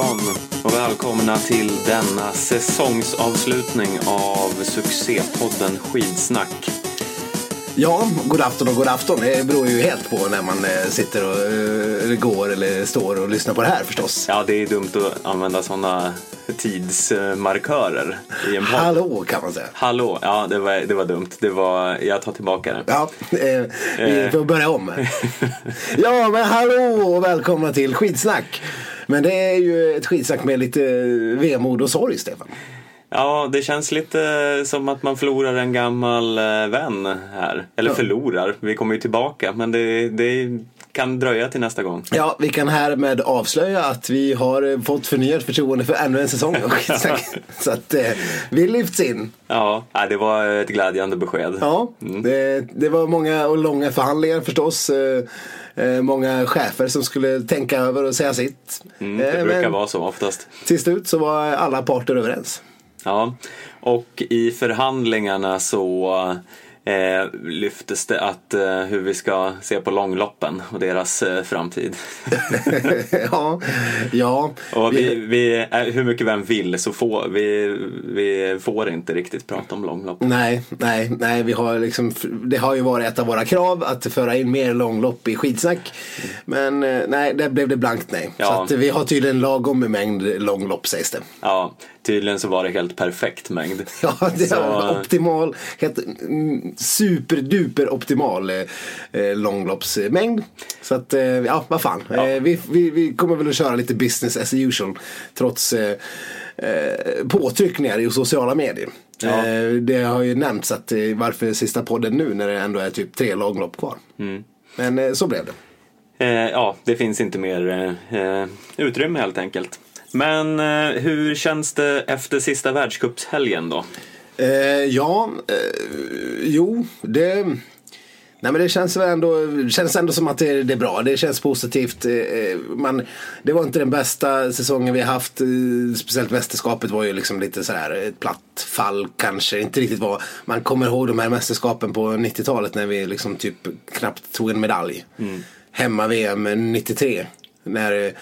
Afton och välkomna till denna säsongsavslutning av succépodden Skidsnack. Ja, god afton och god afton. Det beror ju helt på när man eh, sitter och eh, går eller står och lyssnar på det här förstås. Ja, det är dumt att använda sådana tidsmarkörer i en podd. Hallå kan man säga. Hallå, ja det var, det var dumt. Det var, jag tar tillbaka det. Ja, eh, vi får börja om. ja, men hallå och välkomna till Skidsnack. Men det är ju ett skidsnack med lite vemod och sorg, Stefan. Ja, det känns lite som att man förlorar en gammal eh, vän här. Eller Ja. förlorar, vi kommer ju tillbaka. Men det, det kan dröja till nästa gång. Ja, vi kan härmed avslöja att vi har eh, fått förnyat förtroende för ännu en säsong. Så att eh, vi lyfts in. Ja, nej, det var ett glädjande besked. Ja, det, det var många och långa förhandlingar förstås. Eh, eh, många chefer som skulle tänka över och säga sitt. Mm, det Eh, brukar vara så oftast. Till slut så var alla parter överens. Ja, och i förhandlingarna så eh, lyftes det att eh, hur vi ska se på långloppen och deras eh, framtid. ja, ja. Och vi, vi, eh, hur mycket vi än vill så får vi, vi får inte riktigt prata om långlopp. Nej, nej, nej, vi har liksom, det har ju varit ett av våra krav att föra in mer långlopp i skitsnack. Men eh, nej, där blev det blankt nej. Ja. Så vi har tydligen lagom mängd långlopp sägs det. Ja, tydligen så var det helt perfekt mängd. Ja, det Så, är optimal, helt mm, superduper optimal eh, eh, långloppsmängd. Så att, eh, ja, vad fan. Ja. Eh, vi, vi, vi kommer väl att köra lite business as usual. Trots eh, eh, påtryckningar i sociala medier. Ja. Det har ju nämnts att varför sista podden nu när det ändå är typ tre långlopp kvar. Mm. Men så blev det. Ja, det finns inte mer utrymme helt enkelt. Men eh, hur känns det efter sista världscupshelgen då? Eh, ja, eh, jo, det... Nej men det känns väl ändå, det känns ändå som att det, det är bra. Det känns positivt. Eh, man, det var inte den bästa säsongen vi har haft. Eh, speciellt mästerskapet var ju liksom lite sådär ett platt fall kanske. Inte riktigt vad man kommer ihåg de här mästerskapen på 90-talet när vi liksom typ knappt tog en medalj. Hemma-VM 93. När eh,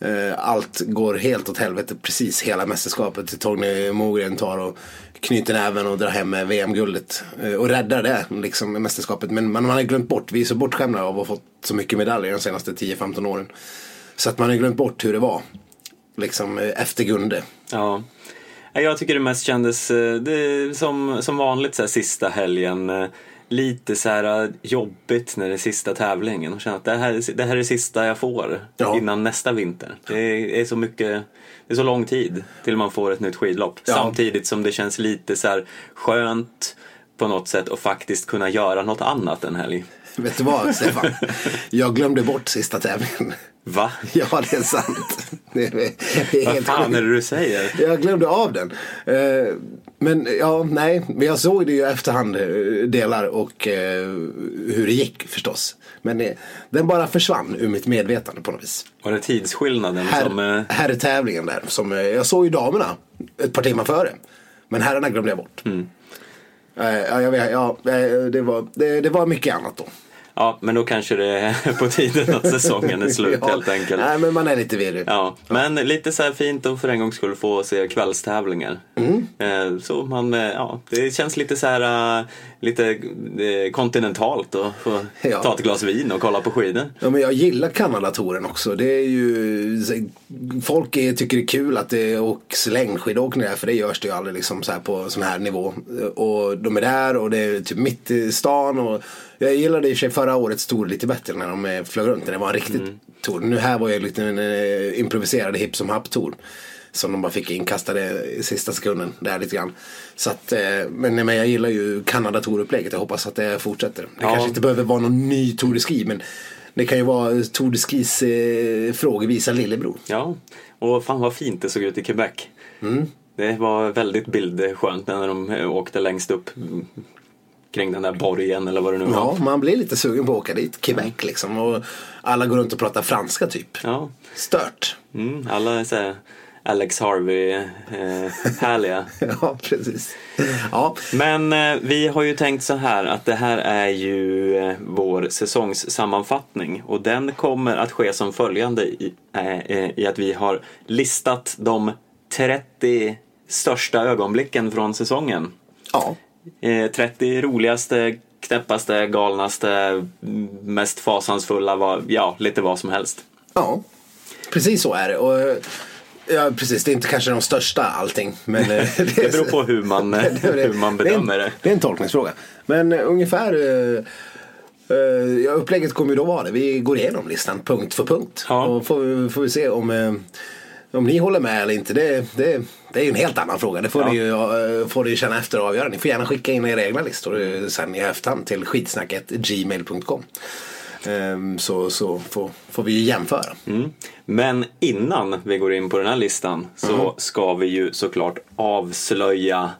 Eh, allt går helt åt helvete precis hela mästerskapet. Torgny Mogren tar och knyter näven och drar hem VM-guldet. Eh, och räddar det liksom mästerskapet. Men man, man har glömt bort, vi är så bortskämda av att ha fått så mycket medaljer de senaste 10-15 åren. Så att man har glömt bort hur det var. Liksom eh, efter Gunde. Ja. Jag tycker det mest kändes det, som, som vanligt så här, sista helgen eh, Lite så här eh, jobbigt när det är sista tävlingen och känna att det här, är- det här är det sista jag får Ja. innan nästa vinter. Det är, så mycket, det är så lång tid till man får ett nytt skidlopp. Ja. Samtidigt som det känns lite så här skönt på något sätt att faktiskt kunna göra något annat en helg. Vet du vad Stefan? Jag glömde bort sista tävlingen. Va? Ja, det är sant. Det är, det är Vad fan sjukt. är det du säger? Jag glömde av den. Men ja, nej. Men jag såg det ju efterhand eh, delar och eh, hur det gick förstås. Men eh, den bara försvann ur mitt medvetande på något vis. Var det tidsskillnaden som... Här, eh, här är tävlingen där. Som, eh, jag såg ju damerna ett par timmar före. Men herrarna glömde jag bort. Mm. Eh, Ja, jag vet, ja, eh, det, var, det, det var mycket annat då. Ja, men då kanske det är på tiden att säsongen är slut Ja, helt enkelt. Nej, men man är lite virrig. Ja, men lite så här fint att för en gång skulle få se kvällstävlingar. Mm. Eh, Så man, eh, ja, det känns lite så här, eh, lite eh, kontinentalt att få Ja. ta ett glas vin och kolla på skidor. Ja, men jag gillar Kanadatoren också. Det är ju, folk är, tycker det är kul att det åks längdskidåkning där, för det görs det ju aldrig liksom så här på sån här nivå. Och de är där och det är typ mitt i stan. Och jag gillade i och för sig förra årets tour lite bättre när de eh, flög runt. Det var en riktig tour. Nu här var ju lite en eh, improviserad hipp som happ tour. Som de bara fick inkastade i sista sekunden där lite grann. Så att, eh, men, men jag gillar ju Kanada Tour-upplägget. Jag hoppas att det fortsätter. Det Ja. kanske inte behöver vara någon ny Tour de Ski. Men det kan ju vara Tour de Skis eh, frågevisa lillebror. Ja, och fan vad fint det såg ut i Quebec. Mm. Det var väldigt bildskönt när de eh, åkte längst upp kring den där borgen eller vad det nu var. Ja, man blir lite sugen på att åka dit. Quebec liksom. Och alla går runt och pratar franska typ. Ja. Stört. Mm, alla är så här, Alex Harvey-härliga. ja, precis. Ja. Men eh, vi har ju tänkt så här att det här är ju eh, vår säsongssammanfattning och den kommer att ske som följande i, eh, eh, i att vi har listat de 30 största ögonblicken från säsongen. ja. Eh, 30 roligaste, knäppaste, galnaste, mest fasansfulla, vad- ja, lite vad som helst. Ja, precis så är det. Och, ja, precis. Det är inte kanske de största allting. Men, eh, Det beror på hur man, det det. hur man bedömer det. Är det. en, det är en tolkningsfråga. Men eh, ungefär eh, ja, upplägget kommer ju då vara det. Vi går igenom listan punkt för punkt. Ja. Och får, får vi se om, om ni håller med eller inte. Det, det, det är ju en helt annan fråga. Det får, Ja. ni ju, får ni känna efter och avgöra. Ni får gärna skicka in era egna listor sen i efterhand till skitsnacket gmail.com. Ehm, Så, så får, får vi ju jämföra. Mm. Men innan vi går in på den här listan så Mm. ska vi ju såklart avslöja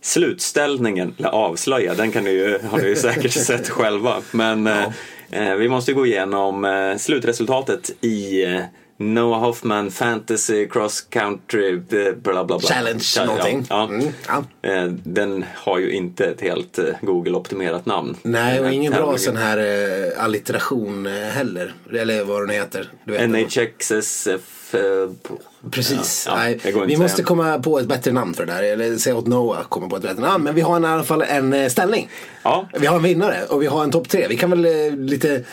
slutställningen, eller avslöja, den kan ni ju, har ni ju säkert sett själva. Men eh, eh, vi måste gå igenom eh, slutresultatet i eh, Noah Hoffman Fantasy Cross Country eh, bla bla bla. Challenge Cha- någonting. Ja, Mm, ja. Eh, Den har ju inte ett helt eh, Google-optimerat namn. Nej, och ingen bra sån här eh, allitteration heller. Eller vad den heter. Du vet. NHXSF... Precis. Nej, vi måste säga. komma på ett bättre namn för det där. Eller säga åt Noah att komma på ett bättre namn. Men vi har i alla fall en ställning. Ja. Vi har en vinnare och vi har en topp tre. Vi kan väl lite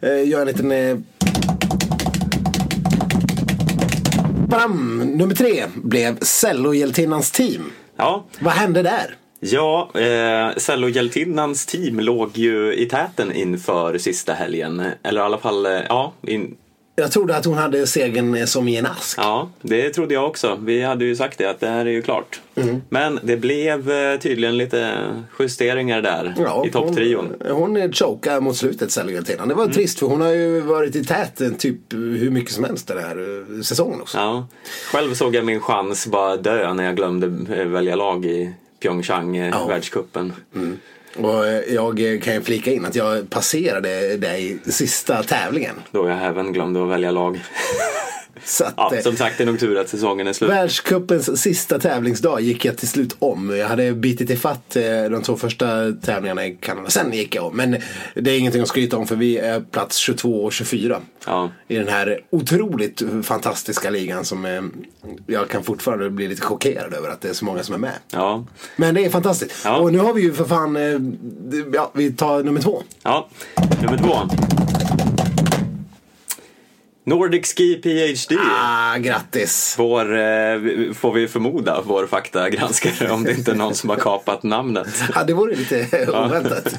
eh, göra en liten... bam! Nummer tre blev Cellohjältinnans team. Ja, Vad hände där? Ja, eh, Cellohjältinnans team låg ju i täten inför sista helgen. Eller i alla fall, eh, ja, in, Jag trodde att hon hade segern eh, som i en ask. ja, det trodde jag också. Vi hade ju sagt det, att det här är ju klart. Mm. Men det blev eh, tydligen lite justeringar där i topptrion. Hon, hon chokade mot slutet Cellohjältinnan. Det var Mm. trist för hon har ju varit i täten typ hur mycket som helst den här eh, säsongen också. Ja. Själv såg jag min chans bara dö när jag glömde eh, välja lag i Pyeongchang, eh, Ja. världscupen. Och eh, jag kan ju flika in att jag passerade dig sista tävlingen. Då jag även glömde att välja lag. Att, Ja, eh, som sagt, det är nog tur att säsongen är slut. Världscupens sista tävlingsdag gick jag till slut om. Jag hade bitit ifatt eh, de två första tävlingarna i Kanada. Sen gick jag om. Men det är ingenting att skryta om för vi är plats 22 och 24. Ja. I den här otroligt fantastiska ligan som eh, jag kan fortfarande bli lite chockerad över att det är så många som är med. Ja, Men det är fantastiskt. Ja. Och nu har vi ju för fan, ja vi tar nummer två. Ja, nummer två. Nordic Ski PhD. Ah, grattis. Vår, eh, får vi förmoda, vår faktagranskare om det inte är någon som har kapat namnet. Ja, det vore lite oväntat.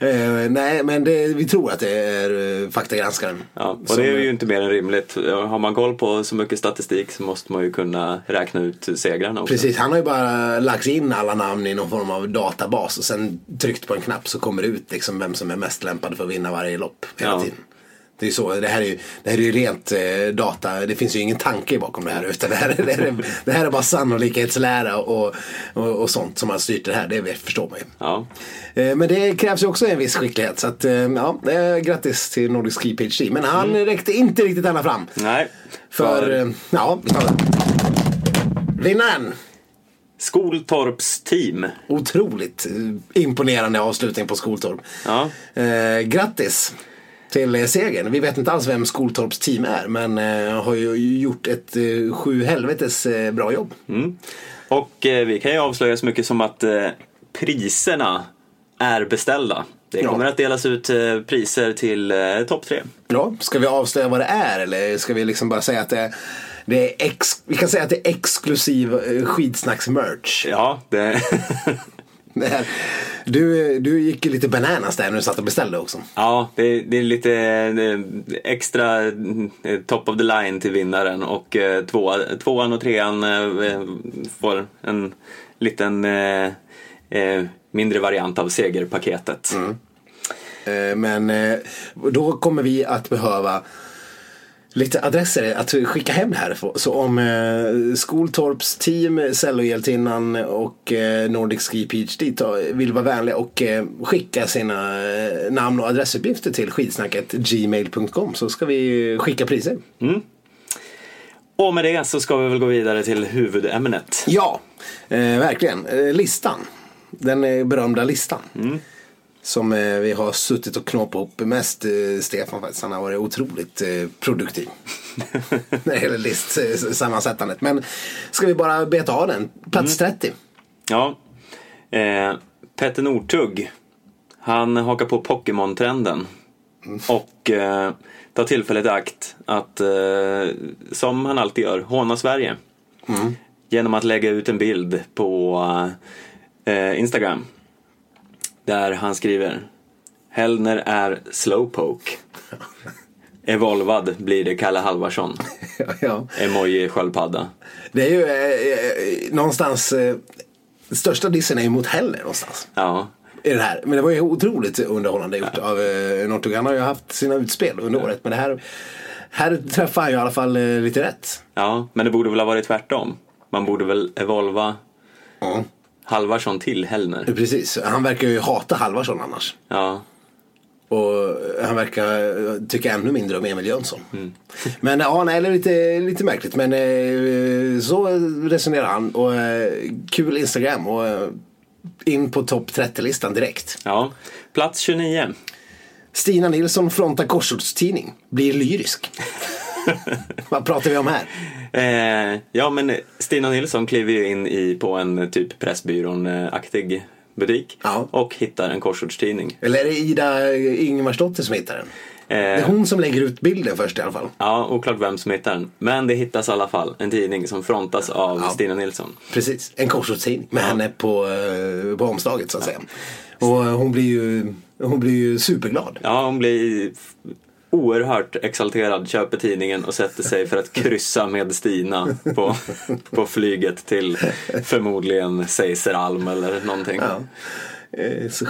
Eh, nej, men det, vi tror att det är uh, faktagranskaren. Ja, och Som- det är ju inte mer än rimligt. Har man koll på så mycket statistik så måste man ju kunna räkna ut segrarna också. Precis, han har ju bara lagt in alla namn i någon form av databas och sen tryckt på en knapp så kommer det ut liksom vem som är mest lämpad för att vinna varje lopp hela Ja. tiden. Det är så, det här är det här är ju rent eh, data, det finns ju ingen tanke bakom det här utan det här, det här, är, det här är bara sannolikhetslära och, och, och sånt som har styrt det här, det förstår man ju. Ja, Eh, Men det krävs ju också en viss skicklighet så att eh, ja, eh, grattis till Nordic Ski PhD. Men han räckte inte riktigt ända fram. nej. För, eh, ja. Vinnaren! Skoltorps team. Otroligt eh, imponerande avslutning på Skoltorp. Ja. Eh, grattis till eh, segern. Vi vet inte alls vem Skoltorps team är men eh, har ju gjort ett eh, sju helvetes eh, bra jobb. Mm. Och vi kan ju avslöja så mycket som att priserna är beställda. Det Ja. kommer att delas ut priser till eh, topp tre. Ja, ska vi avslöja vad det är eller ska vi liksom bara säga att det, det är ex, vi kan säga att det är exklusiv skidsnacks-merch. Ja, det... Här- Du, du gick ju lite bananas där när du satt och beställde också. Ja, det, det är lite extra eh, top of the line till vinnaren och eh, tvåa, tvåan och trean eh, får en liten mindre variant av segerpaketet. Eh, Men då kommer vi att behöva lite adresser att skicka hem här. Så om eh, Skoltorps team, Cellohjältinnan och eh, Nordic Ski PhD tar, vill vara vänliga och eh, skicka sina eh, namn och adressuppgifter till skidsnacket gmail.com så ska vi skicka priser. Och med det så ska vi väl gå vidare till huvudämnet. Ja, eh, verkligen. Eh, listan. Den eh, berömda listan. Som eh, vi har suttit och knåpat ihop. Mest eh, Stefan faktiskt. Han har varit otroligt eh, produktiv. När det gäller listsammansättandet. Men ska vi bara beta av den? Plats 30. Ja. Eh, Petter Northug. Han hakar på Pokémon-trenden. Och eh, tar tillfället i akt att, eh, som han alltid gör, håna Sverige. Genom att lägga ut en bild på eh, Instagram. Där han skriver Hellner är slowpoke. Evolvad blir det Kalle Halvarsson. ja. Emoji sköldpadda. Det är ju eh, eh, någonstans. Eh, största dissen är ju mot Heller någonstans. Ja, i det här. Men det var ju otroligt underhållande gjort av eh. Han har ju haft sina utspel under året. Men det här, här träffar han ju i alla fall eh, lite rätt. ja, men det borde väl ha varit tvärtom. Man borde väl evolva Ja. Halvarsson till Hellner. Precis. Han verkar ju hata Halvarsson annars. Ja, Och han verkar eh, tycka ännu mindre om Emil Jönsson. Men ja, nej, det är lite, lite märkligt. Men eh, så resonerar han. Och eh, kul Instagram. Och eh, in på topp 30-listan direkt. ja. Plats 29. Stina Nilsson frontar korsordstidning. Blir lyrisk. Vad pratar vi om här? Eh, ja, men Stina Nilsson kliver ju in i, på en typ Pressbyrån-aktig butik Ja. och hittar en korsordstidning. Eller är det Ida Ingemarsdotter som hittar den? Det är Eh, hon som lägger ut bilden först i alla fall. ja, oklart vem som hittar den. Men det hittas i alla fall en tidning som frontas av Ja. Stina Nilsson. Precis, en korsordstidning med henne på, eh, på omslaget så att säga. Och eh, hon blir ju, hon blir ju superglad. Ja, hon blir oerhört exalterad, köper tidningen och sätter sig för att kryssa med Stina på, på flyget till förmodligen Seiseralm eller någonting. Ja. Eh, Så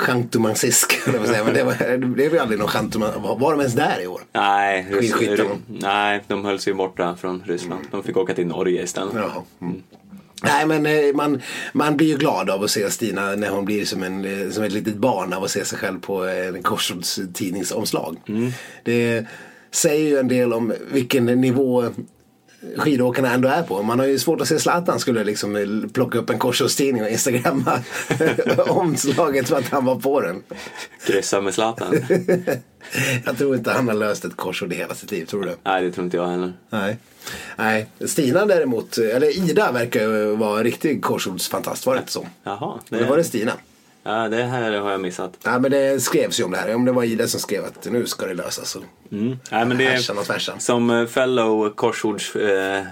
säga. men det, var, det väl aldrig någon chantoman. Var de ens där i år? Nej, Ryss- nej, de höll sig borta från Ryssland. De fick åka till Norge istället. Jaha. Mm. Nej men eh, man, man blir ju glad av att se Stina när hon blir som, en, eh, som ett litet barn av att se sig själv på eh, en korsordstidningsomslag. Det säger ju en del om vilken nivå skidåkarna ändå är på. Man har ju svårt att se Zlatan skulle liksom plocka upp en korsordstidning och instagramma omslaget för att han var på den. Kryssa med Zlatan. Jag tror inte han har löst ett korsord i hela sitt liv, tror du? nej, det tror inte jag heller. Nej. Nej, Stina däremot, eller Ida verkar ju vara en riktig korsordsfantast, var det inte så? Jaha, Eller var det Stina? Ja, det här har jag missat. Nej men det skrevs ju om det här, om det var Ida som skrev att nu ska det lösas. Så. Mm. Nej, men det Härsan och tvärsan. som eh, fellow korsords eh,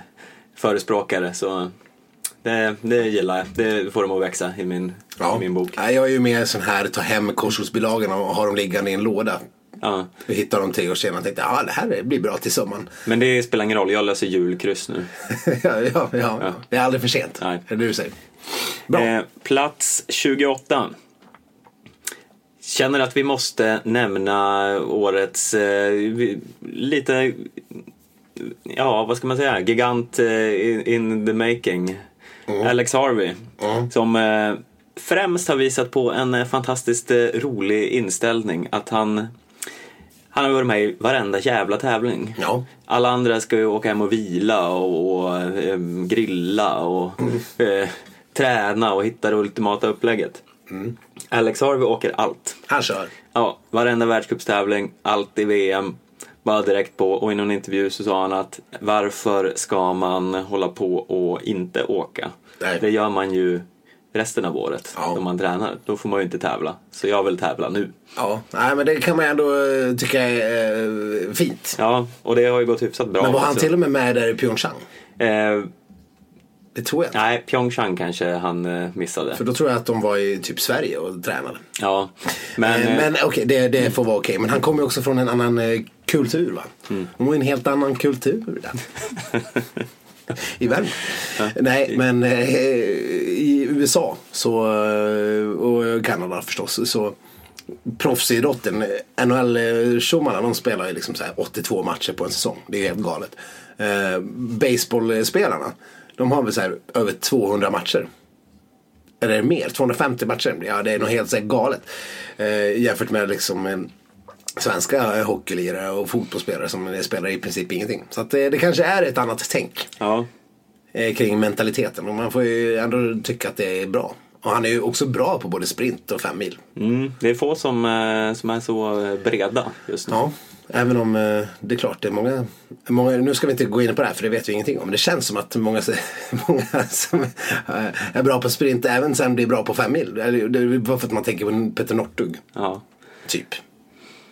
förespråkare så det, det gillar jag. Det får dem att växa i min, i min bok. Nej, jag är ju mer sån här, ta hem korsordsbilagorna och ha dem liggande i en låda. Ja. Vi hittar dem tre år senare och tänkte, ja det här blir bra till sommaren. Men det spelar ingen roll, jag löser julkryss nu. ja, ja, ja, det är aldrig för sent. Nej. Är det du säger? Bra. Eh, plats 28. Känner att vi måste nämna årets eh, lite, ja vad ska man säga, gigant eh, in, the making. Alex Harvey. Som eh, främst har visat på en eh, fantastiskt eh, rolig inställning. Att han, han har varit med i varenda jävla tävling. Ja. Alla andra ska ju åka hem och vila och, och eh, grilla och eh, träna och hitta det ultimata upplägget. Alex Harvey åker allt. Han kör. Ja, varenda världscupstävling, allt i VM. Bara direkt på och i någon intervju så sa han att varför ska man hålla på och inte åka? Nej. Det gör man ju resten av året Ja. då man tränar. Då får man ju inte tävla. Så jag vill tävla nu. Ja, nej men det kan man ändå eh, tycka är eh, fint. Ja, och det har ju gått hyfsat bra. Men var han också. till och med med där i Pyeongchang? Eh, Det tror jag inte. nej, Pyeongchang kanske han eh, missade. För då tror jag att de var i typ Sverige och tränade. Ja, men, eh, men okej, det, det får vara okej. Men han kommer ju också från en annan eh, kultur va? Mm. De har en helt annan kultur där. I Värmland. Nej, men eh, i USA så, eh, och Kanada förstås. Så proffsidrotten, NHL-tjommarna de spelar ju liksom så här 82 matcher på en säsong. Det är helt galet. Eh, Baseballspelarna, de har väl så här över 200 matcher. Eller mer? 250 matcher? Ja, det är nog helt så här galet. Eh, jämfört med liksom en svenska hockeylirare och fotbollsspelare som spelar i princip ingenting. Så att det, det kanske är ett annat tänk Ja, eh, kring mentaliteten. Och man får ju ändå tycka att det är bra. Och han är ju också bra på både sprint och fem mil. mm, det är få som, eh, som är så eh, breda just nu. Ja, även om eh, det är klart det är många, många, nu ska vi inte gå in på det här för det vet vi ingenting om. Det känns som att många, många som är bra på sprint även sen blir bra på fem mil. Det är bara för att man tänker på Peter Northug. Ja. Typ.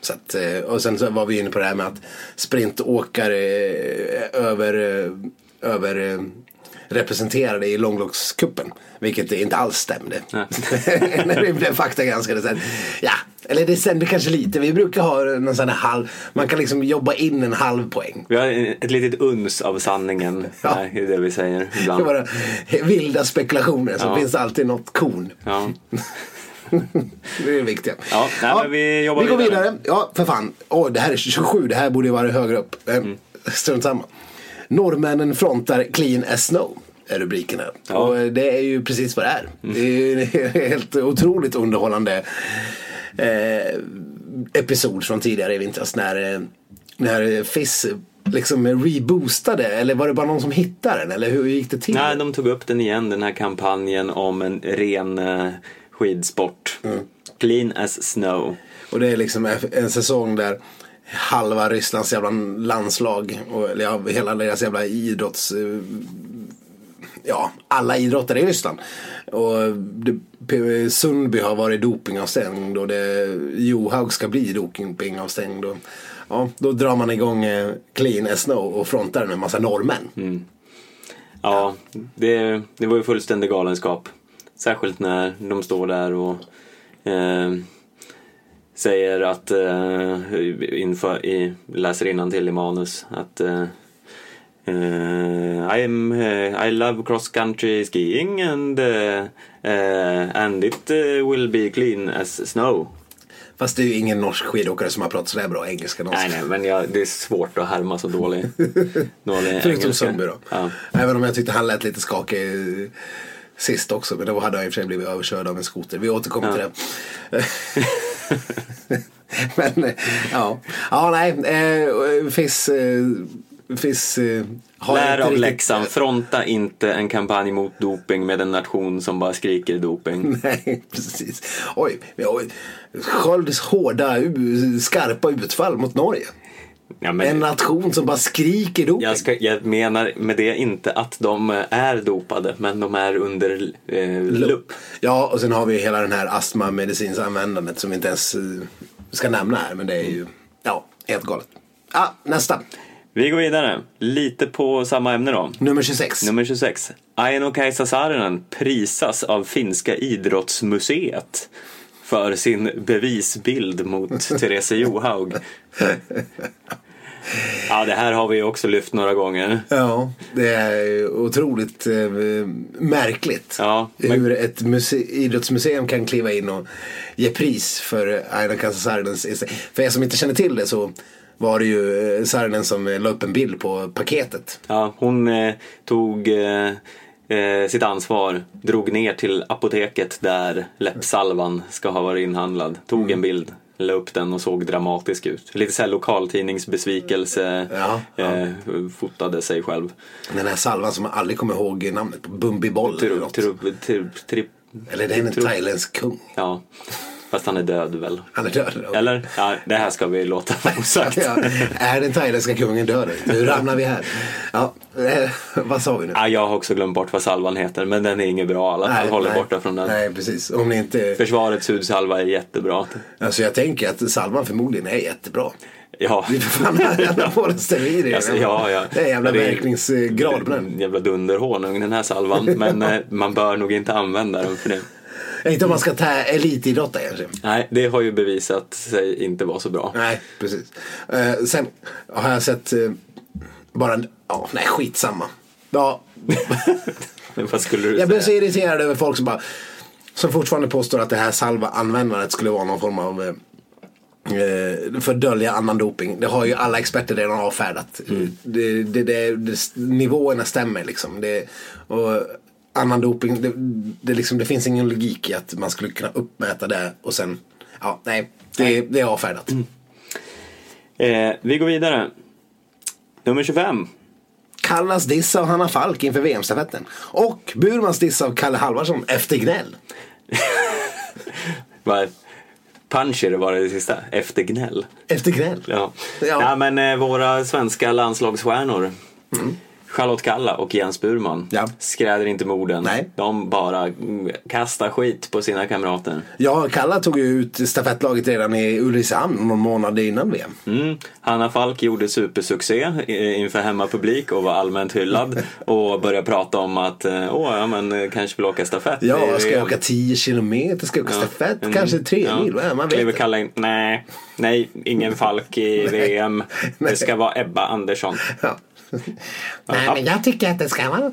Så att, eh, och sen så var vi inne på det här med att sprintåkare eh, över, över representerade i långloppscupen. Vilket inte alls stämde. När vi blev faktagranskade sen. Ja, eller det stämde kanske lite. Vi brukar ha någon sån här halv, man kan liksom jobba in en halv poäng. Vi har ett litet uns av sanningen Ja. i det vi säger Det ibland. var vilda spekulationer så Ja. finns det alltid något korn. Ja. Det är det viktiga. Ja, nej, men vi jobbar vi går vidare. vidare. Ja, för fan. Åh, det här är 27. Det här borde ju vara högre upp. Eh, Mm. Strunt samma. Norrmännen frontar clean as snow. Är rubriken här. Ja. Mm. Och eh, det är ju precis vad det är. Det är ju en helt otroligt underhållande eh, episod från tidigare i vintras. När, eh, när Fiss liksom reboostade. Eller var det bara någon som hittade den? Eller hur gick det till? Nej, de tog upp den igen, den här kampanjen om en ren eh, skidsport. Mm. Clean as snow. Och det är liksom en säsong där halva Rysslands jävla landslag och eller ja, hela deras jävla idrotts... Eh, ja, alla idrottare i Ryssland. Och det, Sundby har varit dopingavstängd och det, Johaug ska bli dopingavstängd. Och, ja, då drar man igång eh, Clean as Snow och frontar den med en massa norrmän. Mm. Ja, det, det var ju fullständig galenskap. Särskilt när de står där och eh, säger att, eh, inför, i, läser till i manus, att eh, eh, I'm, eh, I love cross country skiing and, eh, and it will be clean as snow. Fast det är ju ingen norsk skidåkare som har pratat sådär bra engelska någonsin. Nej, nej, men jag, det är svårt att härma så dålig, dålig Förutom. Sundby då. Ja. Även om jag tyckte han lät lite skakig sist också. Men då hade han i och för sig blivit överkörd av en skoter. Vi återkommer Ja. till det. men eh, ja. Ja nej. Eh, Fiss. Eh, Fiss. Eh, har Lär inte av riktigt- läxan, fronta inte en kampanj mot doping med en nation som bara skriker doping. Nej, precis. Oj, oj. Skölds hårda, skarpa utfall mot Norge. Ja, En men nation som bara skriker doping. jag, ska, jag menar med det inte att de är dopade, men de är under eh, lupp. Ja, och sen har vi hela den här astmamedicinsanvändandet som vi inte ens eh, ska nämna här. Men det är ju, ja, helt galet. Ah, nästa. Vi går vidare, lite på samma ämne då. Nummer 26. Nummer 26. Aino-Kaisa Saarinen prisas av Finska idrottsmuseet för sin bevisbild mot Therese Johaug. Ja, det här har vi också lyft några gånger. Ja, det är otroligt eh, märkligt. Ja, men- Hur ett muse- idrottsmuseum kan kliva in och ge pris för Aina Kasasarinens För er som inte känner till det så var det ju eh, Saarinen som eh, la upp en bild på paketet. Ja, hon eh, tog eh, eh, sitt ansvar, drog ner till apoteket där läppsalvan ska ha varit inhandlad, tog Mm. en bild, la upp den och såg dramatisk ut. Lite såhär lokaltidningsbesvikelse, Ja, ja. Eh, fotade sig själv. Den här salvan som man aldrig kommer ihåg namnet på. Bumbiboll eller Tru, något. tru, tru, tri, Eller det är en tru- thailändsk kung. Ja, fast han är död väl? Han är död. Eller? Ja, det här ska vi låta vara osagt. Ja, är den thailändska kungen död? Hur ramlar vi här? Ja, eh, vad sa vi nu? Ja, jag har också glömt bort vad salvan heter, men den är inget bra i alla fall. Håll er borta från den. Nej, precis. Om ni inte... Försvarets hudsalva är jättebra. Alltså jag tänker att salvan förmodligen är jättebra. Ja. Det är för fan anabola steroider. Alltså, ja, ja. Det är jävla det är- verkningsgrad på den. En jävla dunderhonung den här salvan. Men eh, man bör nog inte använda den för det. Inte om man ska ta elitidrotta kanske. Nej, det har ju bevisat sig inte vara så bra. Nej, precis. Eh, sen har jag sett eh, bara en... Ja, nej skitsamma. Ja, Men vad skulle du jag blev så säga? irriterad över folk som bara... Som fortfarande påstår att det här salva-användandet skulle vara någon form av... Eh, eh, för dölja annan doping. Det har ju alla experter redan avfärdat. Mm. Det, det, det, nivåerna stämmer liksom. Och annan doping, det, det, liksom, det finns ingen logik i att man skulle kunna uppmäta det och sen... Ja, nej. Det, det är avfärdat. Eh, vi går vidare. Nummer 25. Kallas diss av Hanna Falk inför VM-stafetten. Och Burmans diss av Kalle Halvarsson efter gnäll. Puncher var det sista. Efter gnäll. Efter gnäll? Ja. Ja. Nej, men eh, våra svenska landslagsstjärnor. Charlotte Kalla och Jens Burman Ja. skräder inte med orden. Nej. De bara kastar skit på sina kamrater. Ja, Kalla tog ju ut stafettlaget redan i Ulricehamn någon månad innan VM. Mm. Hanna Falk gjorde supersuccé inför hemmapublik och var allmänt hyllad och började prata om att eh, åh, ja, men eh, kanske vill åka stafett. Ja, ska jag åka 10 kilometer? Ska jag åka stafett? Mm. Kanske 3 Ja. mil? Ja, man vet Kliver. Kalla in, nej, nej, ingen Falk i VM. Det ska vara Ebba Andersson. Ja. Nej, men jag tycker att det ska vara...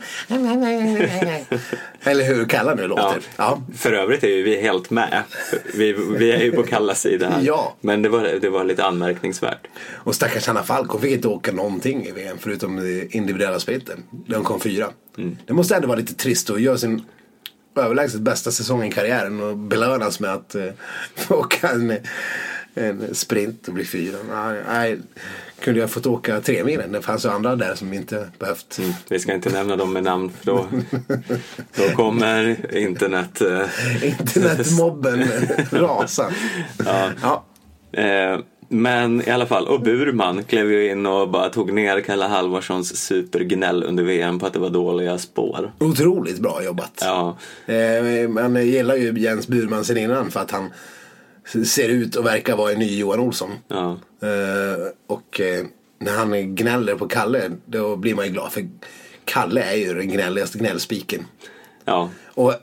Eller hur Kalla nu Ja. låter. Ja. För övrigt är ju vi helt med. Vi, vi är ju på Kallas sida. Ja. Men det var, det var lite anmärkningsvärt. Och stackars Hanna Falk, hon fick inte åka någonting i VM förutom individuella sprinten. Där hon kom fyra. Mm. Det måste ändå vara lite trist att göra sin överlägset bästa säsong i karriären och belönas med att eh, få åka en, en sprint och bli fyra. Nej, nej, kunde jag fått åka tre milen. Det fanns ju andra där som inte behövt. Mm. Vi ska inte nämna dem med namn för då, då kommer internet... eh, Internetmobben rasa. Ja. Ja. Eh, men i alla fall, och Burman klev ju in och bara tog ner Kalle Halvarssons supergnäll under VM på att det var dåliga spår. Otroligt bra jobbat. Ja, Eh, Man gillar ju Jens Burman sen innan för att han ser ut och verkar vara en ny Johan Olsson. ja, Eh, Och eh, när han gnäller på Kalle då blir man ju glad för Kalle är ju den gnälligaste gnällspiken. ja. Och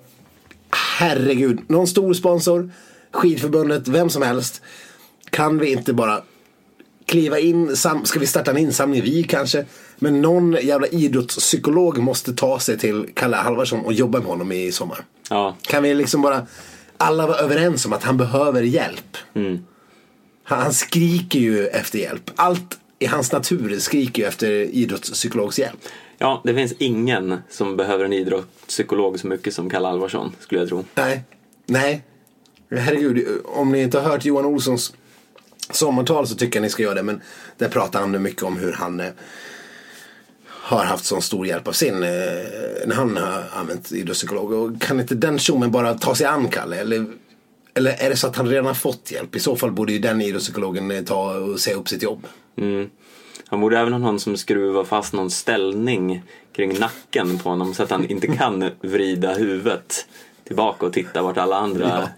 herregud, någon stor sponsor, skidförbundet, vem som helst. Kan vi inte bara kliva in, sam- ska vi starta en insamling vi kanske? Men någon jävla idrottspsykolog måste ta sig till Kalle Halvarsson och jobba med honom i sommar. ja. Kan vi liksom bara alla vara överens om att han behöver hjälp? Han, han skriker ju efter hjälp. Allt i hans natur skriker ju efter idrottspsykologs hjälp. Ja, det finns ingen som behöver en idrottspsykolog så mycket som Kalle Alvarsson, skulle jag tro. Nej. Nej. Herregud, om ni inte har hört Johan Olssons sommartal så tycker jag ni ska göra det. Men där pratar han mycket om hur han eh, har haft sån stor hjälp av sin, eh, när han har använt idrottspsykolog. Och kan inte den tjommen bara ta sig an Kalle? Eller, eller är det så att han redan har fått hjälp? I så fall borde ju den idrottspsykologen eh, ta och säga upp sitt jobb. Mm. Han borde även ha någon som skruvar fast någon ställning kring nacken på honom så att han inte kan vrida huvudet tillbaka och titta vart alla andra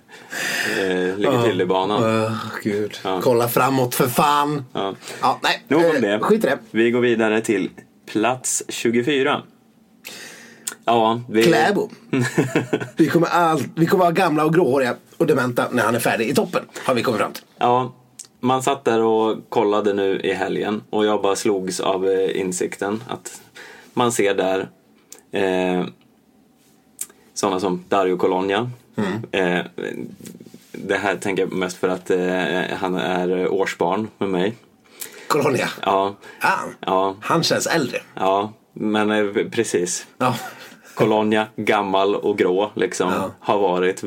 eh, ligger till i banan. Åh, Gud. Ja. Kolla framåt för fan. Ja. Ja, nej. Nog om eh, det. Skit i det. Vi går vidare till plats 24. Ja, vi... Kläbo. vi, kommer all, vi kommer vara gamla och gråhåriga och dementa när han är färdig i toppen. Har vi kommit fram till. Ja, man satt där och kollade nu i helgen och jag bara slogs av eh, insikten att man ser där eh, sådana som Dario Colonia. Eh, det här tänker jag mest för att eh, han är årsbarn med mig. Colonia. Ja, Ah, ja, Han känns äldre. ja men eh, precis. Ja. Colonia, gammal och grå liksom, Ja. har varit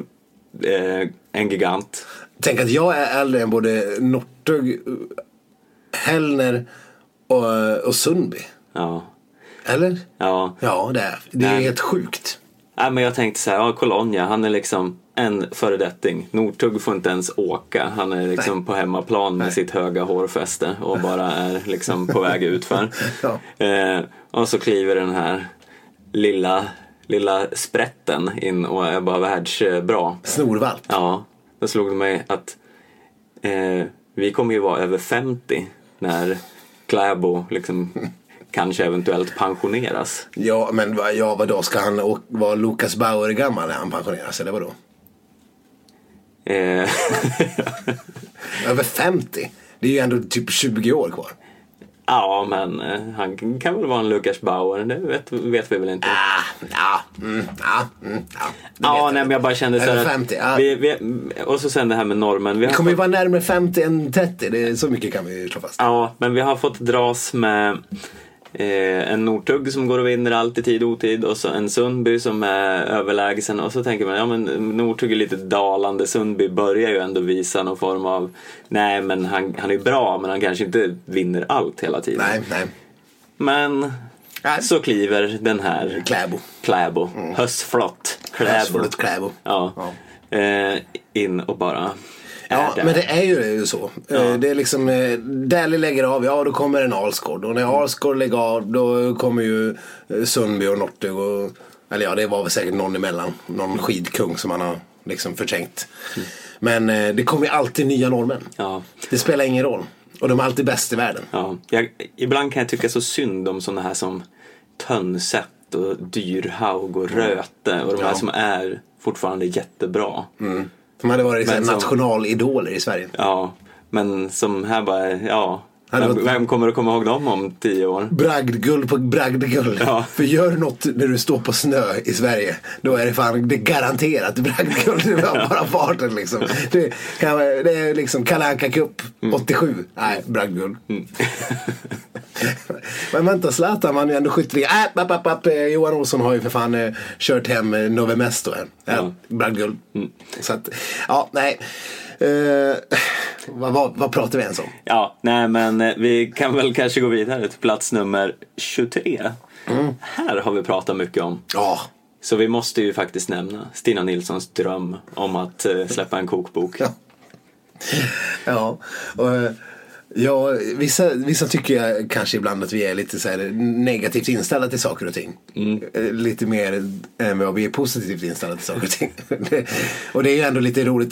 eh, en gigant. Tänk att jag är äldre än både Northug, Hellner och, och Sundby. Ja, Eller? ja. Ja, det är det. är Nej. helt sjukt. Nej, men jag tänkte så här, ja, Colonia, han är liksom en föredetting. Northug får inte ens åka. Han är liksom Nej. på hemmaplan med Nej. sitt höga hårfäste och bara är liksom på väg utför. Ja. eh, och så kliver den här lilla, lilla sprätten in och är bara världsbra. Snorvalp. Ja, då slog det mig att eh, vi kommer ju vara över 50 när Kläbo liksom kanske eventuellt pensioneras. Ja, men ja, vadå? Ska han vara Lukas Bauer gammal när han pensioneras? Eller vadå? Eh, Över 50? Det är ju ändå typ 20 år kvar. Ja, men eh, han kan väl vara en Lukas Bauer, det vet, vet vi väl inte. Ah, ja, mm, ja, mm, ja. ja, nej, men jag bara kände så att 50, ja. vi, vi, Och så sen det här med normen. Vi har kommer ju vara närmare 50 än 30. Det är, så mycket kan vi ju slå fast. ja, men vi har fått dras med Eh, en Northug som går och vinner allt i tid och otid och så en Sundby som är överlägsen och så tänker man ja men Northug är lite dalande, Sundby börjar ju ändå visa någon form av nej men han, han är bra men han kanske inte vinner allt hela tiden. Nej, nej. Men Nej. så kliver den här Kläbo. Kläbo, höstflott Kläbo, Höstflott Kläbo. Ja. Eh, in och bara Ja, men det är ju det är ju så. Eh, Det är liksom, eh, Daly lägger av, ja då kommer en Alsgaard. Och när Alsgaard lägger av då kommer ju eh, Sundby och Northug och, eller ja det var väl säkert någon emellan. Någon skidkung som man har liksom förträngt. Men eh, det kommer ju alltid nya norrmän. Ja. Det spelar ingen roll. Och de är alltid bäst i världen. Ja, jag, ibland kan jag tycka så synd om sådana här som Tönsätt och Dyrhaug och Röte och de här Ja. som är fortfarande jättebra. De hade varit Men som- nationalidoler i Sverige. Ja, men som här bara, ja, vem, vem kommer att komma ihåg dem om tio år? Bragdguld på bragdguld. Ja. För gör du något när du står på snö i Sverige. Då är det fan det är garanterat bragdguld. Det var bara farten liksom. Det, kan, det är liksom Kalle Anka Cup 87. Nej, bragdguld. Men vänta, Zlatan vann ju ändå skytteligan. Äh, app, app, app, eh, Johan Olsson har ju för fan eh, kört hem eh, Nove Mesto här. Ja. Ja. Bragdguld. Så att, ja, nej. Eh, vad, vad, vad pratar vi ens om? Ja, nej men eh, vi kan väl kanske gå vidare till plats nummer 23. Mm. Här har vi pratat mycket om. Ja, Så vi måste ju faktiskt nämna Stina Nilssons dröm om att eh, släppa en kokbok. Ja. Ja, och, eh, ja vissa, vissa tycker jag kanske ibland att vi är lite så negativt inställda till saker och ting. Eh, Lite mer än vad vi är positivt inställda till saker och ting. Och det är ju ändå lite roligt.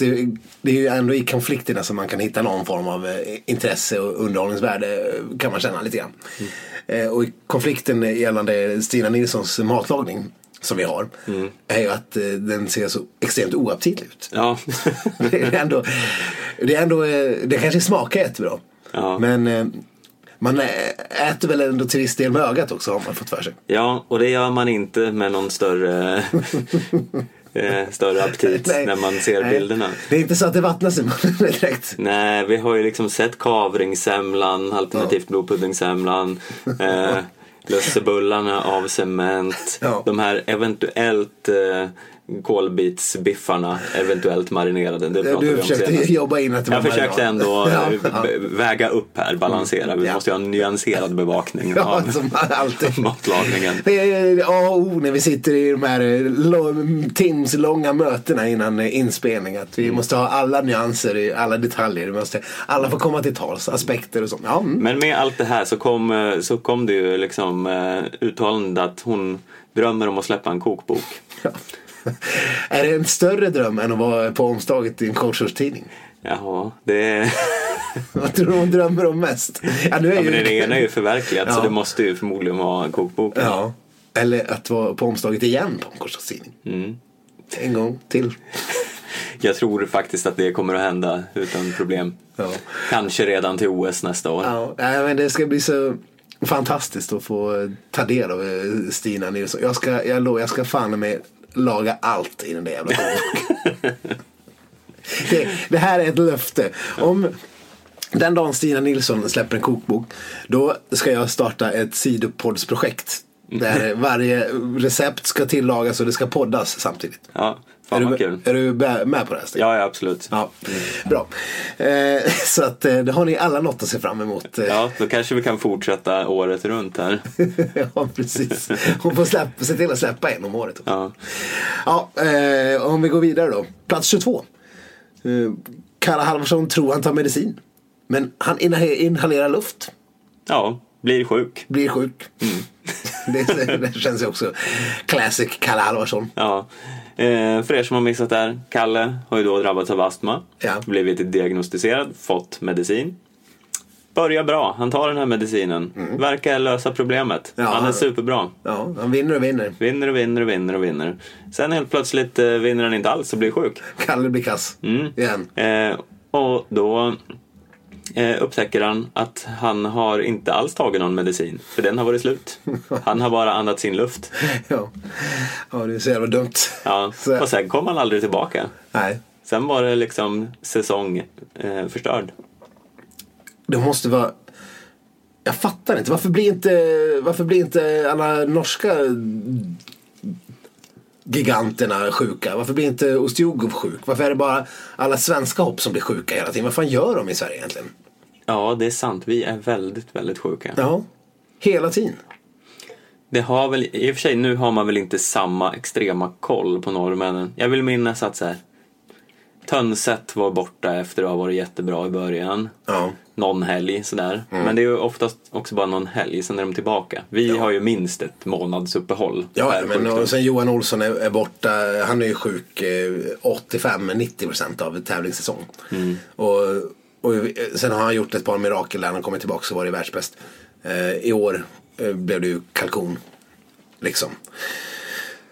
Det, är ju ändå i konflikterna som man kan hitta någon form av eh, intresse och underhållningsvärde eh, kan man känna lite grann. Eh, Och i konflikten gällande Stina Nilssons matlagning som vi har är ju att eh, den ser så extremt oaptitlig ut. Ja, Det är ändå, det är ändå, det kanske smakar jättebra. Ja. Men eh, man äter väl ändå till viss del med ögat också har man fått för sig. ja och det gör man inte med någon större, eh, större aptit Nej. när man ser Nej. bilderna. Det är inte så att det vattnas i munnen direkt. Nej, vi har ju liksom sett kavringssemlan, alternativt blodpuddingsemlan, eh, lussebullarna av cement, Ja. de här eventuellt eh, kolbitsbiffarna, eventuellt marinerade. Det pratade Du vi om försökte senast. jobba in att det Jag var försökte marinad. ändå eh, Ja, b- väga upp här, balansera. Vi Ja. måste ju ha en nyanserad bevakning Ja, av som alltid. matlagningen. Är A och O när vi sitter i de här eh, lo- Tims långa mötena innan eh, inspelning. Att Mm. vi måste ha alla nyanser, i alla detaljer. Vi måste, alla får komma till tals, aspekter och sånt. Ja, mm. Men med allt det här så kom, eh, så kom det ju liksom eh, uttalande att hon drömmer om att släppa en kokbok. Är det en större dröm än att vara på omslaget i en coachårstidning? Jaha, det... Vad tror du hon drömmer om mest? Ja, nu är Ja, ju men den ena är ju förverkligad så Ja. det måste ju förmodligen vara kokboken. Ja. Eller att vara på omslaget igen på en coachårstidning. Mm. En gång till. Jag tror faktiskt att det kommer att hända utan problem. Ja. Kanske redan till OS nästa år. Ja, men det ska bli så fantastiskt att få ta del av eh, Stina Nilsson. Jag ska, jag lovar, jag ska fan med laga allt i den där jävla kokboken. det, det här är ett löfte. Om den dagen Stina Nilsson släpper en kokbok, då ska jag starta ett sidopoddsprojekt. Där varje recept ska tillagas och det ska poddas samtidigt. Ja, är fan du, vad kul. är du med på det här? Stig? Ja, ja, absolut. Ja, bra. Eh, så att eh, det har ni alla något att se fram emot. Ja, då kanske vi kan fortsätta året runt här. ja, precis. Hon får släppa, se till att släppa en om året. Ja, Ja, eh, om vi går vidare då. Plats 22. Eh, Kalle Halvarsson tror han tar medicin. Men han inha- inhalerar luft. ja blir sjuk. Blir sjuk. det, det känns ju också classic Kalle Halvarsson. Ja. Eh, för er som har missat det här, Kalle har ju då drabbats av astma. Ja. Blivit diagnostiserad, fått medicin. Börjar bra, han tar den här medicinen. Verkar lösa problemet. Mm. Ja, han är superbra. Ja, han vinner och vinner. Vinner och vinner och vinner och vinner. Sen helt plötsligt eh, vinner han inte alls och blir sjuk. Kalle blir kass. Mm. Igen. Eh, och då eh, upptäcker han att han har inte alls tagit någon medicin. För den har varit slut. Han har bara andats in luft. Ja. ja, det är så jävla dumt. Ja. Så- Och sen kom han aldrig tillbaka. Nej. Sen var det liksom säsong eh, förstörd. Det måste vara... Jag fattar inte. Varför blir inte, varför blir inte alla norska giganterna sjuka? Varför blir inte Ostjogov sjuk? Varför är det bara alla svenska hopp som blir sjuka hela tiden? Vad fan gör de i Sverige egentligen? Ja, det är sant. Vi är väldigt, väldigt sjuka. Ja, hela tiden. Det har väl, i och för sig, nu har man väl inte samma extrema koll på norrmännen. Jag vill minnas att så här, Tönset var borta efter att ha varit jättebra i början. Ja. Någon helg sådär. Men det är ju oftast också bara någon helg, sen är de tillbaka. Vi har ju minst ett månadsuppehåll. Ja, men sjukdom. och sen Johan Olsson är, är borta. Han är ju sjuk eh, 85-90% av tävlingssäsong. Och, och sen har han gjort ett par mirakel där han kommer tillbaka och varit världsbäst. Eh, I år eh, blev det ju kalkon. Liksom.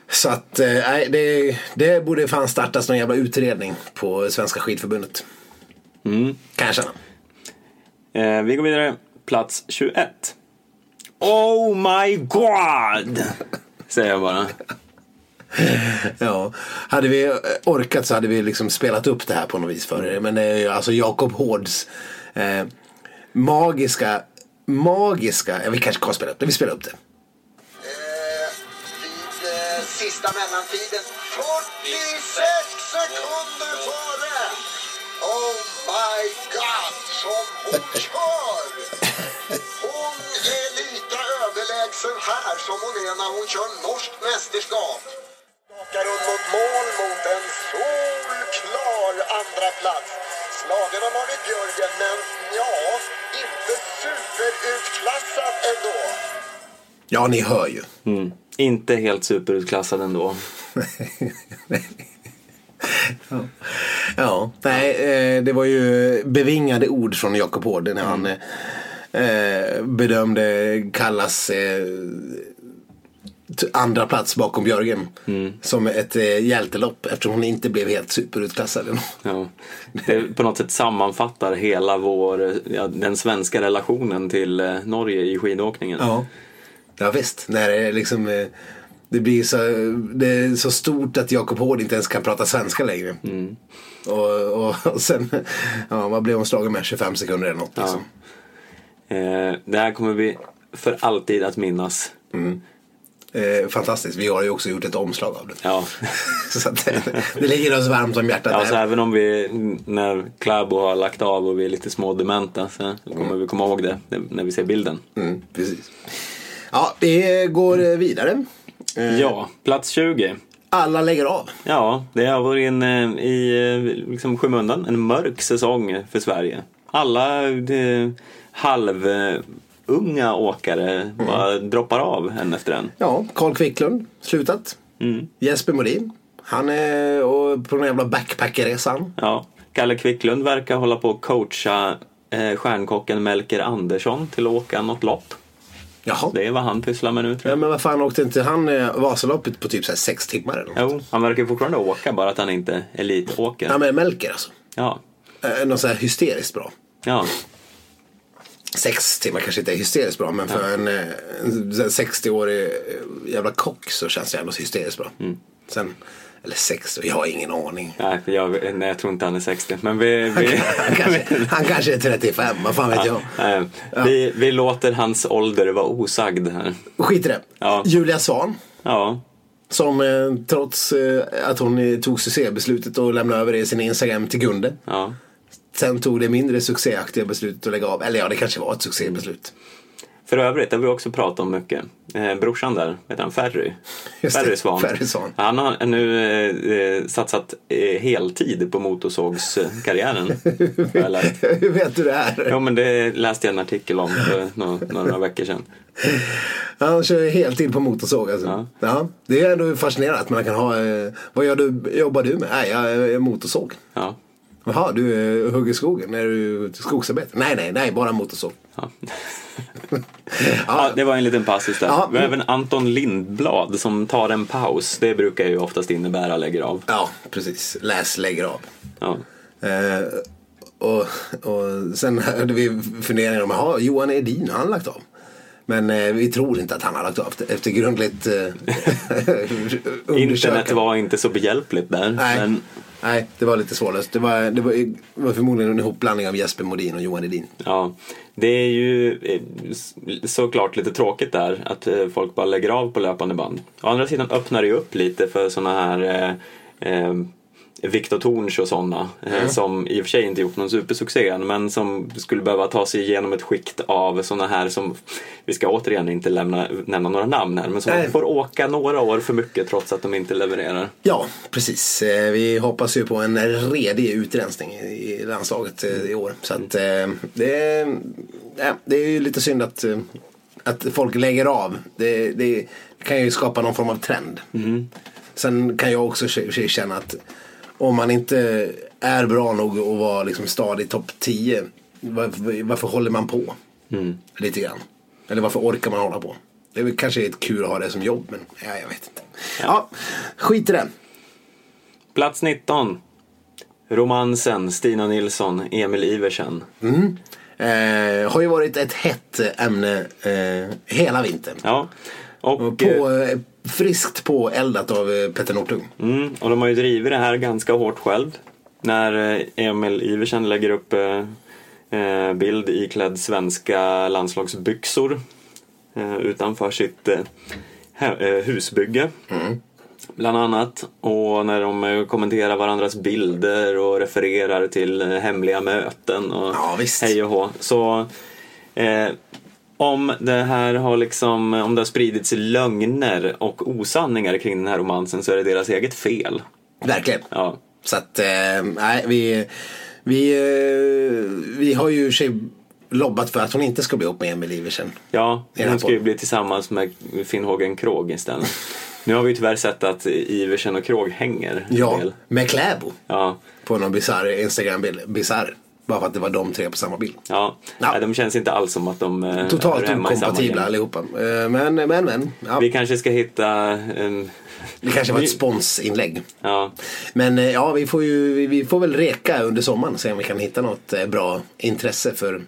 Så att, eh, det, det borde fan startas någon jävla utredning på Svenska skidförbundet. Kan jag känna. Eh, vi går vidare. Plats 21. Oh my god! Säger jag bara. Ja, hade vi orkat så hade vi liksom spelat upp det här på något vis för er. Men ju alltså Jakob Hårds eh, magiska, magiska, ja, vi kanske kan spela upp det, vi spelar upp det. Sista mellantiden 46 sekunder före. Oh my god, som hon kör! Hon är lika överlägsen här som hon är när hon kör norskt mästerskap. Skakar hon mot mål mot en solklar andra plats. Slagen av Marit Björgen, men ja, inte superutklassad ändå. Ja, ni hör ju. Mm. Inte helt superutklassad ändå. Ja, nej, eh, det var ju bevingade ord från Jakob Hård när han eh, bedömde Kallas eh, andra plats bakom Björgen som ett eh, hjältelopp eftersom hon inte blev helt superutklassad. Ja. Det på något sätt sammanfattar hela vår, ja, den svenska relationen till eh, Norge i skidåkningen. Ja, ja visst. När det, liksom, eh, det blir så, det är så stort att Jakob Hård inte ens kan prata svenska längre. Och, och, och sen, ja, vad blev hon slagen med? 25 sekunder eller något. Liksom. Eh, det här kommer vi för alltid att minnas. Eh, fantastiskt. Vi har ju också gjort ett omslag av det. Ja. så att, det, det ligger oss varmt om hjärtat. Ja, så även om vi, när Kläbo har lagt av och vi är lite smådementa så kommer vi komma ihåg det när vi ser bilden. mm, precis. Ja, vi går eh, vidare. Eh, Ja, plats 20. Alla lägger av. Ja, det har varit en, eh, i liksom, skymundan en mörk säsong för Sverige. Alla halvunga åkare bara droppar av en efter en. Ja, Carl Quicklund, slutat. Mm. Jesper Modin. Han är och på den jävla backpackerresan. Ja, Kalle Quicklund verkar hålla på att coacha eh, stjärnkocken Melker Andersson till att åka något lopp. Jaha. Det är vad han pysslar med nu tror Ja, jag. men vad fan åkte inte han eh, Vasaloppet på typ så här sex timmar eller något? Jo, han verkar fortfarande åka, bara att han inte är elitåker. Ja, men Melker alltså. Ja, Eh, något så här hysteriskt bra. ja. Sex timmar kanske inte är hysteriskt bra men för en, eh, en så här 60-årig eh, jävla kock så känns det ändå hysteriskt bra. Mm. Sen, eller 60, jag har ingen aning. Nej, jag, nej, jag tror inte han är 60. Men vi, vi, Han kanske, han kanske är 35, vad fan vet jag. nej, vi, vi låter hans ålder vara osagd här. Skit i det. Ja. Julia Svan. Ja, Som eh, trots eh, att hon tog succébeslutet och lämnade över det i sin Instagram till Gunde. ja. Sen tog det mindre succéaktiga beslutet att lägga av. Eller ja, det kanske var ett succébeslut. För övrigt, det har vi också pratat om mycket. Eh, brorsan där, heter han Ferry? Ferry Svan. Ferry Svan. Han har nu eh, eh, satsat eh, heltid på motorsågskarriären. Hur vet du det här? Jo, men det läste jag en artikel om för några, några veckor sedan. Han kör heltid på motorsåg alltså. Ja. Ja. det är ändå fascinerande att man kan ha. Eh, vad gör du, jobbar du med? Nej, jag är motorsåg. Ja. Jaha, du eh, hugger skogen? Är du skogsarbetare? Nej, nej, nej, bara motorsåg. Ja. Ja, det var en liten passus där. Ja. Har även Anton Lindblad som tar en paus. Det brukar ju oftast innebära lägger av. ja, precis. Läs, lägger av. Ja. Eh, och, och sen hade vi funderingar om, jaha, Johan Edin, har han lagt av? Men eh, vi tror inte att han har lagt av efter grundligt eh, Internet var inte så behjälpligt där. Nej. Men nej, det var lite svårlöst. Det var, det var, det var förmodligen en ihopblandning av Jesper Modin och Johan Edin. Ja, det är ju eh, såklart lite tråkigt där att eh, folk bara lägger av på löpande band. Å andra sidan öppnar det ju upp lite för sådana här eh, eh, Viktor Torns och sådana eh, som i och för sig inte gjort någon supersuccé än, men som skulle behöva ta sig igenom ett skikt av såna här som, vi ska återigen inte lämna, nämna några namn här, men som Nej. får åka några år för mycket trots att de inte levererar. Ja, precis. Eh, Vi hoppas ju på en redig utrensning i landslaget eh, i år. Så att det, det är ju lite synd att, att folk lägger av. Det, det kan ju skapa någon form av trend. Sen kan jag också känna att om man inte är bra nog att vara liksom stadig topp 10. Varför, varför håller man på? Lite grann. Eller varför orkar man hålla på? Det är väl kanske ett kul att ha det som jobb men ja, jag vet inte. Ja, skit i det. Plats 19. Romansen, Stina Nilsson, Emil Iversen. Eh, har ju varit ett hett ämne eh, hela vintern. Ja, och, Och På, eh, friskt påeldat av eh, Petter Northug. mm, och de har ju drivit det här ganska hårt själv. När eh, Emil Iversen lägger upp eh, bild iklädd svenska landslagsbyxor eh, utanför sitt eh, husbygge. Bland annat. Och när de kommenterar varandras bilder och refererar till hemliga möten och Ja, visst. hej och hå. Så om det här har liksom, om det har spridits lögner och osanningar kring den här romansen så är det deras eget fel. Verkligen. Ja, Så att, eh, nej, vi, vi, eh, vi har ju sig lobbat för att hon inte ska bli ihop med Emil Iversen. ja hon ska ju bli tillsammans med Finnhågen Krog istället. Nu har vi ju tyvärr sett att Iversen och Krog hänger Ja, med Kläbo. Ja, På någon bisarr Instagram-bild. Bisarr. Bara för att det var de tre på samma bild. ja. Ja. Nej, de känns inte alls som att de eh, Totalt okompatibla allihopa. Eh, Men, men, men. Ja, Vi kanske ska hitta en... det kanske var ett sponsinlägg. Ja, Men eh, ja, vi får ju vi- får väl reka under sommaren och se om vi kan hitta något eh, bra intresse för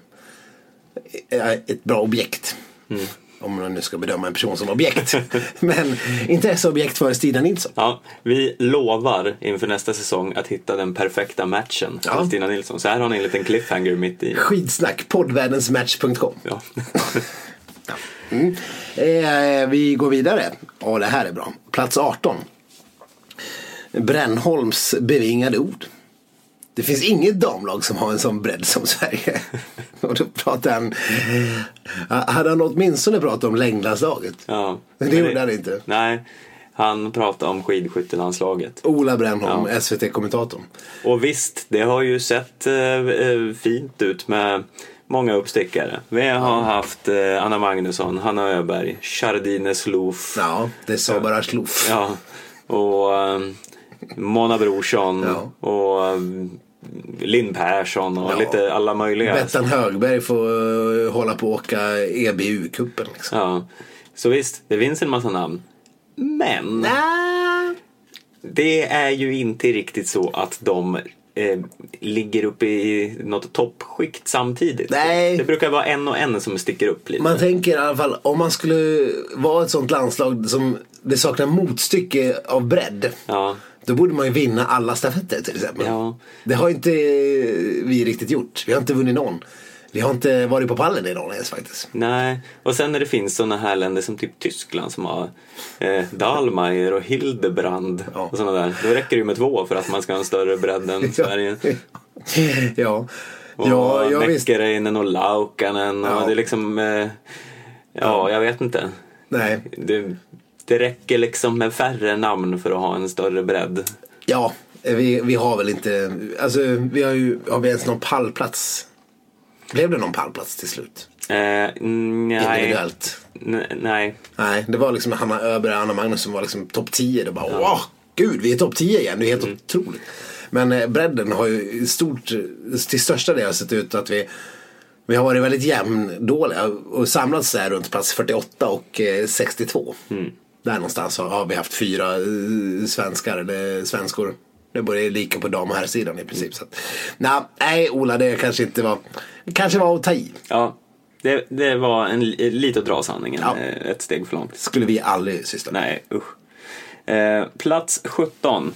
ett bra objekt. Mm. Om man nu ska bedöma en person som objekt. Men intresseobjekt för Stina Nilsson. ja, vi lovar inför nästa säsong att hitta den perfekta matchen Ja. till Stina Nilsson. Så här har ni en liten cliffhanger mitt i. Skidsnack, poddvärldensmatch.com. Ja. Eh, vi går vidare. Ja, det här är bra. Plats 18. Brännholms bevingade ord. Det finns inget damlag som har en sån bredd som Sverige. Och då pratar han... Hade han åtminstone pratat om längdlandslaget? Ja. Men det gjorde han inte. Nej, han pratade om skidskyttelandslaget. Ola Brännholm, SVT-kommentatorn. Och visst, det har ju sett eh, eh, fint ut med många uppstickare. Vi har haft eh, Anna Magnusson, Hanna Öberg, Chardine Sloof. Ja, det sa bara Slof. Ja, och eh, Mona Brorsson Ja. och eh, Linn Persson och Ja. lite alla möjliga. Bettan Högberg får eh, hålla på och åka EBU-cupen. Liksom. Ja. Så visst, det finns en massa namn. Men Nä. det är ju inte riktigt så att de eh, ligger uppe i något toppskikt samtidigt. Nej. Det brukar vara en och en som sticker upp lite. Man tänker i alla fall om man skulle vara ett sånt landslag som det saknar motstycke av bredd. Ja. Då borde man ju vinna alla stafetter till exempel. Ja. Det har inte vi riktigt gjort. Vi har inte vunnit någon. Vi har inte varit på pallen i någon ens faktiskt. Nej, och sen när det finns sådana här länder som typ Tyskland som har eh, Dahlmeier och Hildebrand Ja. och sådana där. Då räcker det ju med två för att man ska ha en större bredd än Sverige. ja. Och Ja, ja. Mäkkereinen och Laukanen och Ja. det är liksom, eh, ja jag vet inte. Nej. Det, det räcker liksom med färre namn för att ha en större bredd. Ja, vi, vi har väl inte, alltså vi har ju, har vi ens någon pallplats? Blev det någon pallplats till slut? Eh, nej. Individuellt? N- nej. Nej, det var liksom Hanna Öberg och Anna Magnus som var liksom topp 10. Det bara, åh, gud, vi är topp 10 igen. Det är helt Mm. otroligt. Men eh, bredden har ju i stort, till största del sett ut att vi, vi har varit väldigt jämndåliga och samlats där runt plats 48 och eh, 62. Mm. Där någonstans har, vi haft fyra eh, svenskar, eller svenskor. Det börjar lika på dam och herrsidan i princip. Så att, nej, Ola, det kanske inte var, kanske var att ta i. Ja, det, det var en, li- lite att dra sanningen Ja. eh, ett steg för långt. Skulle vi aldrig syssla med. Nej, usch. Eh, plats 17.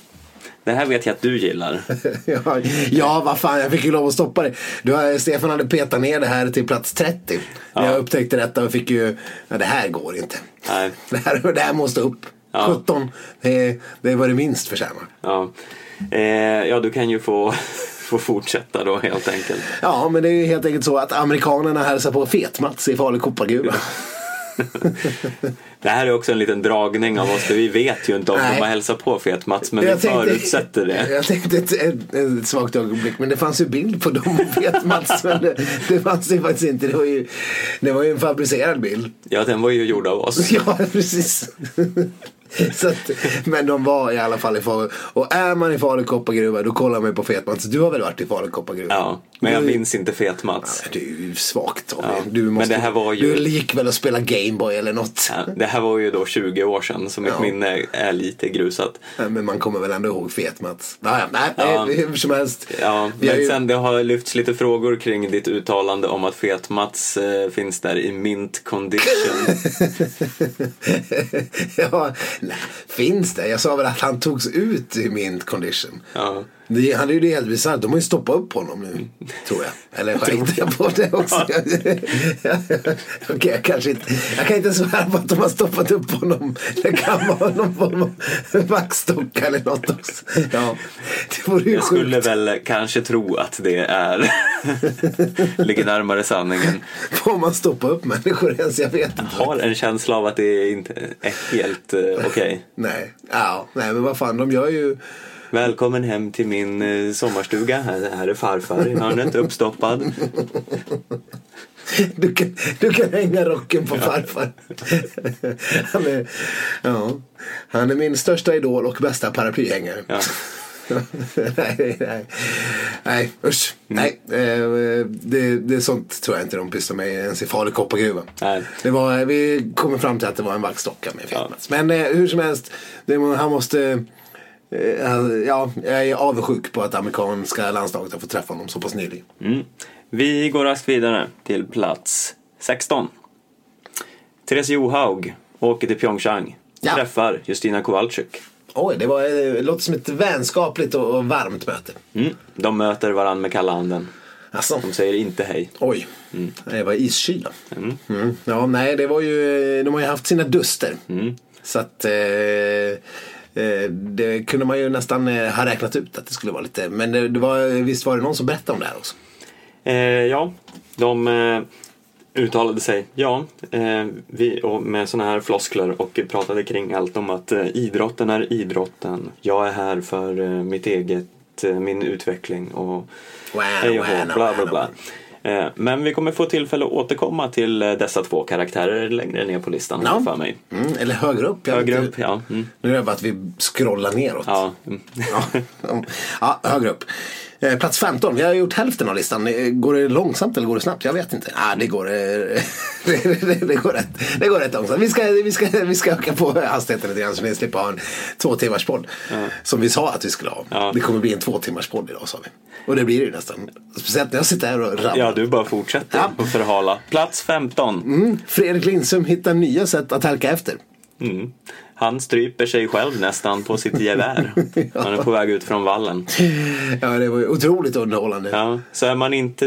Det här vet jag att du gillar. ja, ja, vad fan, jag fick ju lov att stoppa det. Du, Stefan hade petat ner det här till plats 30. När Ja. jag upptäckte detta och fick ju, ja, det här går inte. Nej. Det här, det här måste upp. Ja. 17, det, är- det är vad det minst förtjänar. Ja, eh, ja du kan ju få, få fortsätta då helt enkelt. Ja, men det är ju helt enkelt så att amerikanerna hälsar på Fet-Mats i Falu koppargruva. Det här är också en liten dragning av oss, för vi vet ju inte om Nej. de har hälsat på Fet-Mats, men vi förutsätter det. Jag tänkte ett, ett, ett svagt ögonblick, men det fanns ju bild på dem och Fet-Mats. men det, det fanns det faktiskt inte. Det var, ju, det var ju en fabricerad bild. Ja, den var ju gjord av oss. Ja, precis. Att, men de var i alla fall i Falu. Och är man i Falu koppargruva då kollar man ju på Fet-Mats. Du har väl varit i Falu koppargruva? Ja, men jag Du- minns inte Fet-Mats. Du är ju svagt Tommy. Ja, Du måste, men det här var ju- Du lik väl att spela Gameboy eller något. Ja, det här var ju då 20 år sedan, så mitt Ja. minne är lite grusat. Men man kommer väl ändå ihåg Fet-Mats. Naja, nej, Ja. nej, hur som helst. Ja, men ju- sen det har lyfts lite frågor kring ditt uttalande om att Fet-Mats eh, finns där i mint condition. ja, finns det? Jag sa väl att han togs ut i mint condition. Ja. Det, han är ju det helt bisarrt. De har ju stoppat upp honom nu, tror jag. Eller skiter jag på det också? Okej, jag kanske inte... Jag kan inte svära på att de har stoppat upp honom. Det kan vara någon form av vaxdocka eller något också. Ja, det vore ju Jag skulle sjukt. väl kanske tro att det är ligger närmare sanningen. Får man stoppa upp människor ens? Jag vet inte. Har en känsla av att det inte är helt eh, okej. Nej, ja, nej, men vad fan, de gör ju... Välkommen hem till min eh, sommarstuga. Här, är farfar i hörnet uppstoppad. Du kan, du kan hänga rocken på farfar. Han är, ja, han är min största idol och bästa paraplyhängare. Ja. nej, nej. Nej, usch. Nej, eh, det, det är sånt tror jag inte de pysslar med ens i Falu koppargruva. Det var, vi kommer fram till att det var en vaxdocka med Fet-Mats. Men eh, hur som helst, det, han måste... eh, Ja, jag är avundsjuk på att amerikanska landslaget har fått träffa honom så pass nyligen. Mm. Vi går raskt vidare till plats 16. Therese Johaug åker till Pyeongchang. Ja. Träffar Justina Kowalczyk. Oj, det, var, det låter som ett vänskapligt och, varmt möte. Mm. De möter varandra med kalla handen. Alltså, De säger inte hej. oj. Det var iskyla. Mm. Ja, nej, det var ju, de har ju haft sina duster. Så att eh, eh, det kunde man ju nästan eh, ha räknat ut att det skulle vara lite. Men det, det var, visst var det någon som berättade om det här också? Eh, ja, de eh, uttalade sig, ja, eh, vi, med såna här floskler och pratade kring allt om att eh, idrotten är idrotten. Jag är här för eh, mitt eget, eh, min utveckling och hej och hå, bla bla bla. Eh, Men vi kommer få tillfälle att återkomma till eh, dessa två karaktärer längre ner på listan Ja. för mig. Mm, eller högre upp. Högre upp, ja. Mm. Nu är det bara att vi scrollar neråt. Ja. mm. Ja, ja högre upp. Eh, Plats 15, vi har gjort hälften av listan. Eh, Går det långsamt eller går det snabbt? Jag vet inte. Ah, det, går, eh, det, går rätt, det går rätt långsamt. Vi ska, vi, ska, vi ska öka på hastigheten lite grann så ni slipper ha en två timmars podd. Som vi sa att vi skulle ha. Ja. Det kommer bli en två timmars podd idag sa vi. Och det blir det ju nästan. Speciellt när jag sitter här och rabblar. ja, du bara fortsätter Ja. att förhala. Plats 15. Mm, Fredrik Lindström hittar nya sätt att halka efter. Mm. Han stryper sig själv nästan på sitt gevär. Han är på väg ut från vallen. Ja, det var ju otroligt underhållande. Ja, så är man inte,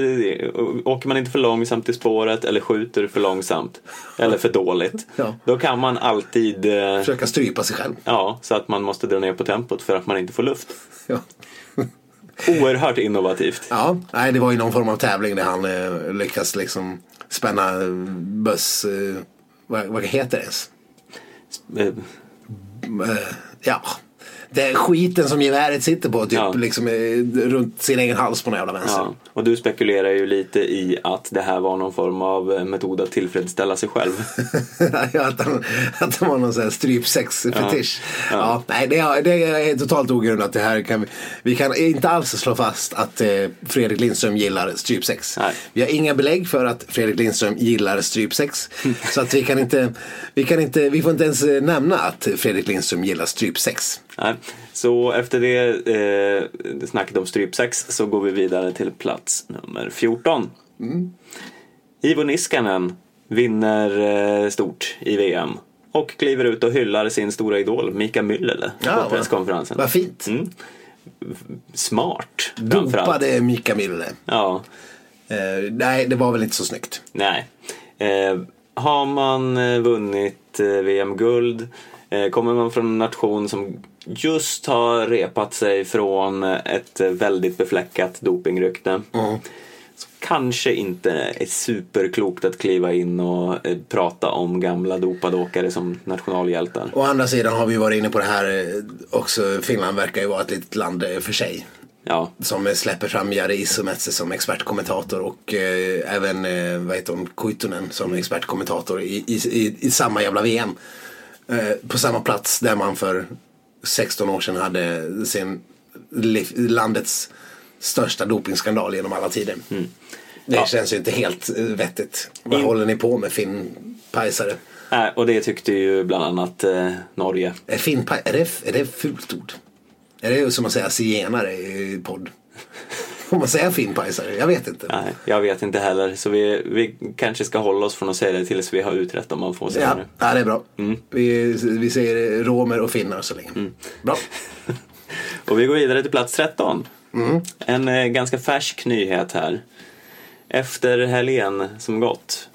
åker man inte för långsamt i spåret eller skjuter för långsamt eller för dåligt. Ja. Då kan man alltid, eh, Försöka strypa sig själv. ja, så att man måste dra ner på tempot för att man inte får luft. Ja. Oerhört innovativt. Ja, nej, det var ju någon form av tävling där han eh, lyckas liksom spänna eh, böss... Eh, vad, vad heter det ens? Eh, Eh, ja, det är skiten som geväret sitter på typ Ja. liksom eh, runt sin egen hals på någon jävla vänster. Ja, och du spekulerar ju lite i att det här var någon form av eh, metod att tillfredsställa sig själv. Ja, att, han, att han var någon sån här strypsex-fetisch. Ja. Ja. nej, det, är- det är totalt ogrundat. Det här kan vi, vi kan inte alls slå fast att eh, Fredrik Lindström gillar strypsex. Nej. Vi har inga belägg för att Fredrik Lindström gillar strypsex. så att vi kan inte, vi kan inte, vi får inte ens eh, nämna att Fredrik Lindström gillar strypsex. Nej. Så efter det eh, snacket om strypsex så går vi vidare till plats nummer 14. Ivo Niskanen vinner eh, stort i VM och kliver ut och hyllar sin stora idol Mika Myllylä Ja, på presskonferensen. Vad fint. Mm. Smart. Dopade Mika Mylle. Ja, Eh, nej, det var väl inte så snyggt. nej. Eh, har man eh, vunnit eh, VM-guld, eh, kommer man från en nation som just har repat sig från ett väldigt befläckat dopingrykte. Så kanske inte är superklokt att kliva in och eh, prata om gamla dopade åkare som nationalhjältar. Å andra sidan har vi varit inne på det här eh, också. Finland verkar ju vara ett litet land eh, för sig. Ja, Som släpper fram Jari Isometsi som expertkommentator och eh, även eh, vad heter hon, Kuitunen som expertkommentator i, i, i, i samma jävla VM. Eh, på samma plats där man för 16 år sedan hade sin landets största dopingskandal genom alla tider. Det Ja. känns ju inte helt eh, vettigt. Vad In- håller ni på med Finn Pajsare? Nej, och det tyckte ju bland annat eh, Norge. Är, Finn Paj- är, det, är det fult ord? Är det som att säga zigenare i podd? Får man säga Finn Pajsare? Jag vet inte. Nej, jag vet inte heller. Så vi, vi kanske ska hålla oss från att säga det tills vi har utrett om man får säga Ja, det. ja, det är bra. Vi, vi säger romer och finnar så länge. Bra. Och vi går vidare till plats 13. Mm. En eh, ganska färsk nyhet här. Efter helgen som gått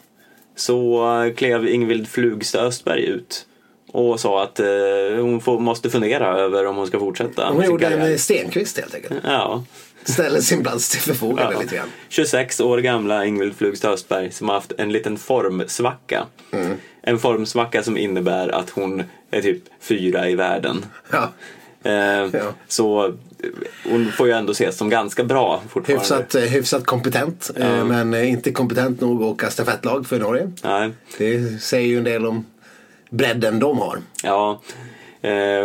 så klev Ingvild Flugstad Östberg ut och sa att eh, hon får, måste fundera över om hon ska fortsätta. Hon gjorde en Stenqvist helt enkelt. Ja. Ställer sin plats till förfogande Ja. lite grann. 26 år gamla Ingvild Flugstad Östberg som har haft en liten formsvacka. Mm. En formsvacka som innebär att hon är typ fyra i världen. Ja. Eh, Ja. Så eh, hon får ju ändå ses som ganska bra fortfarande. Hyfsat, eh, hyfsat kompetent. eh, Men inte kompetent nog att åka stafettlag för Norge. Nej. Det säger ju en del om bredden de har. Ja,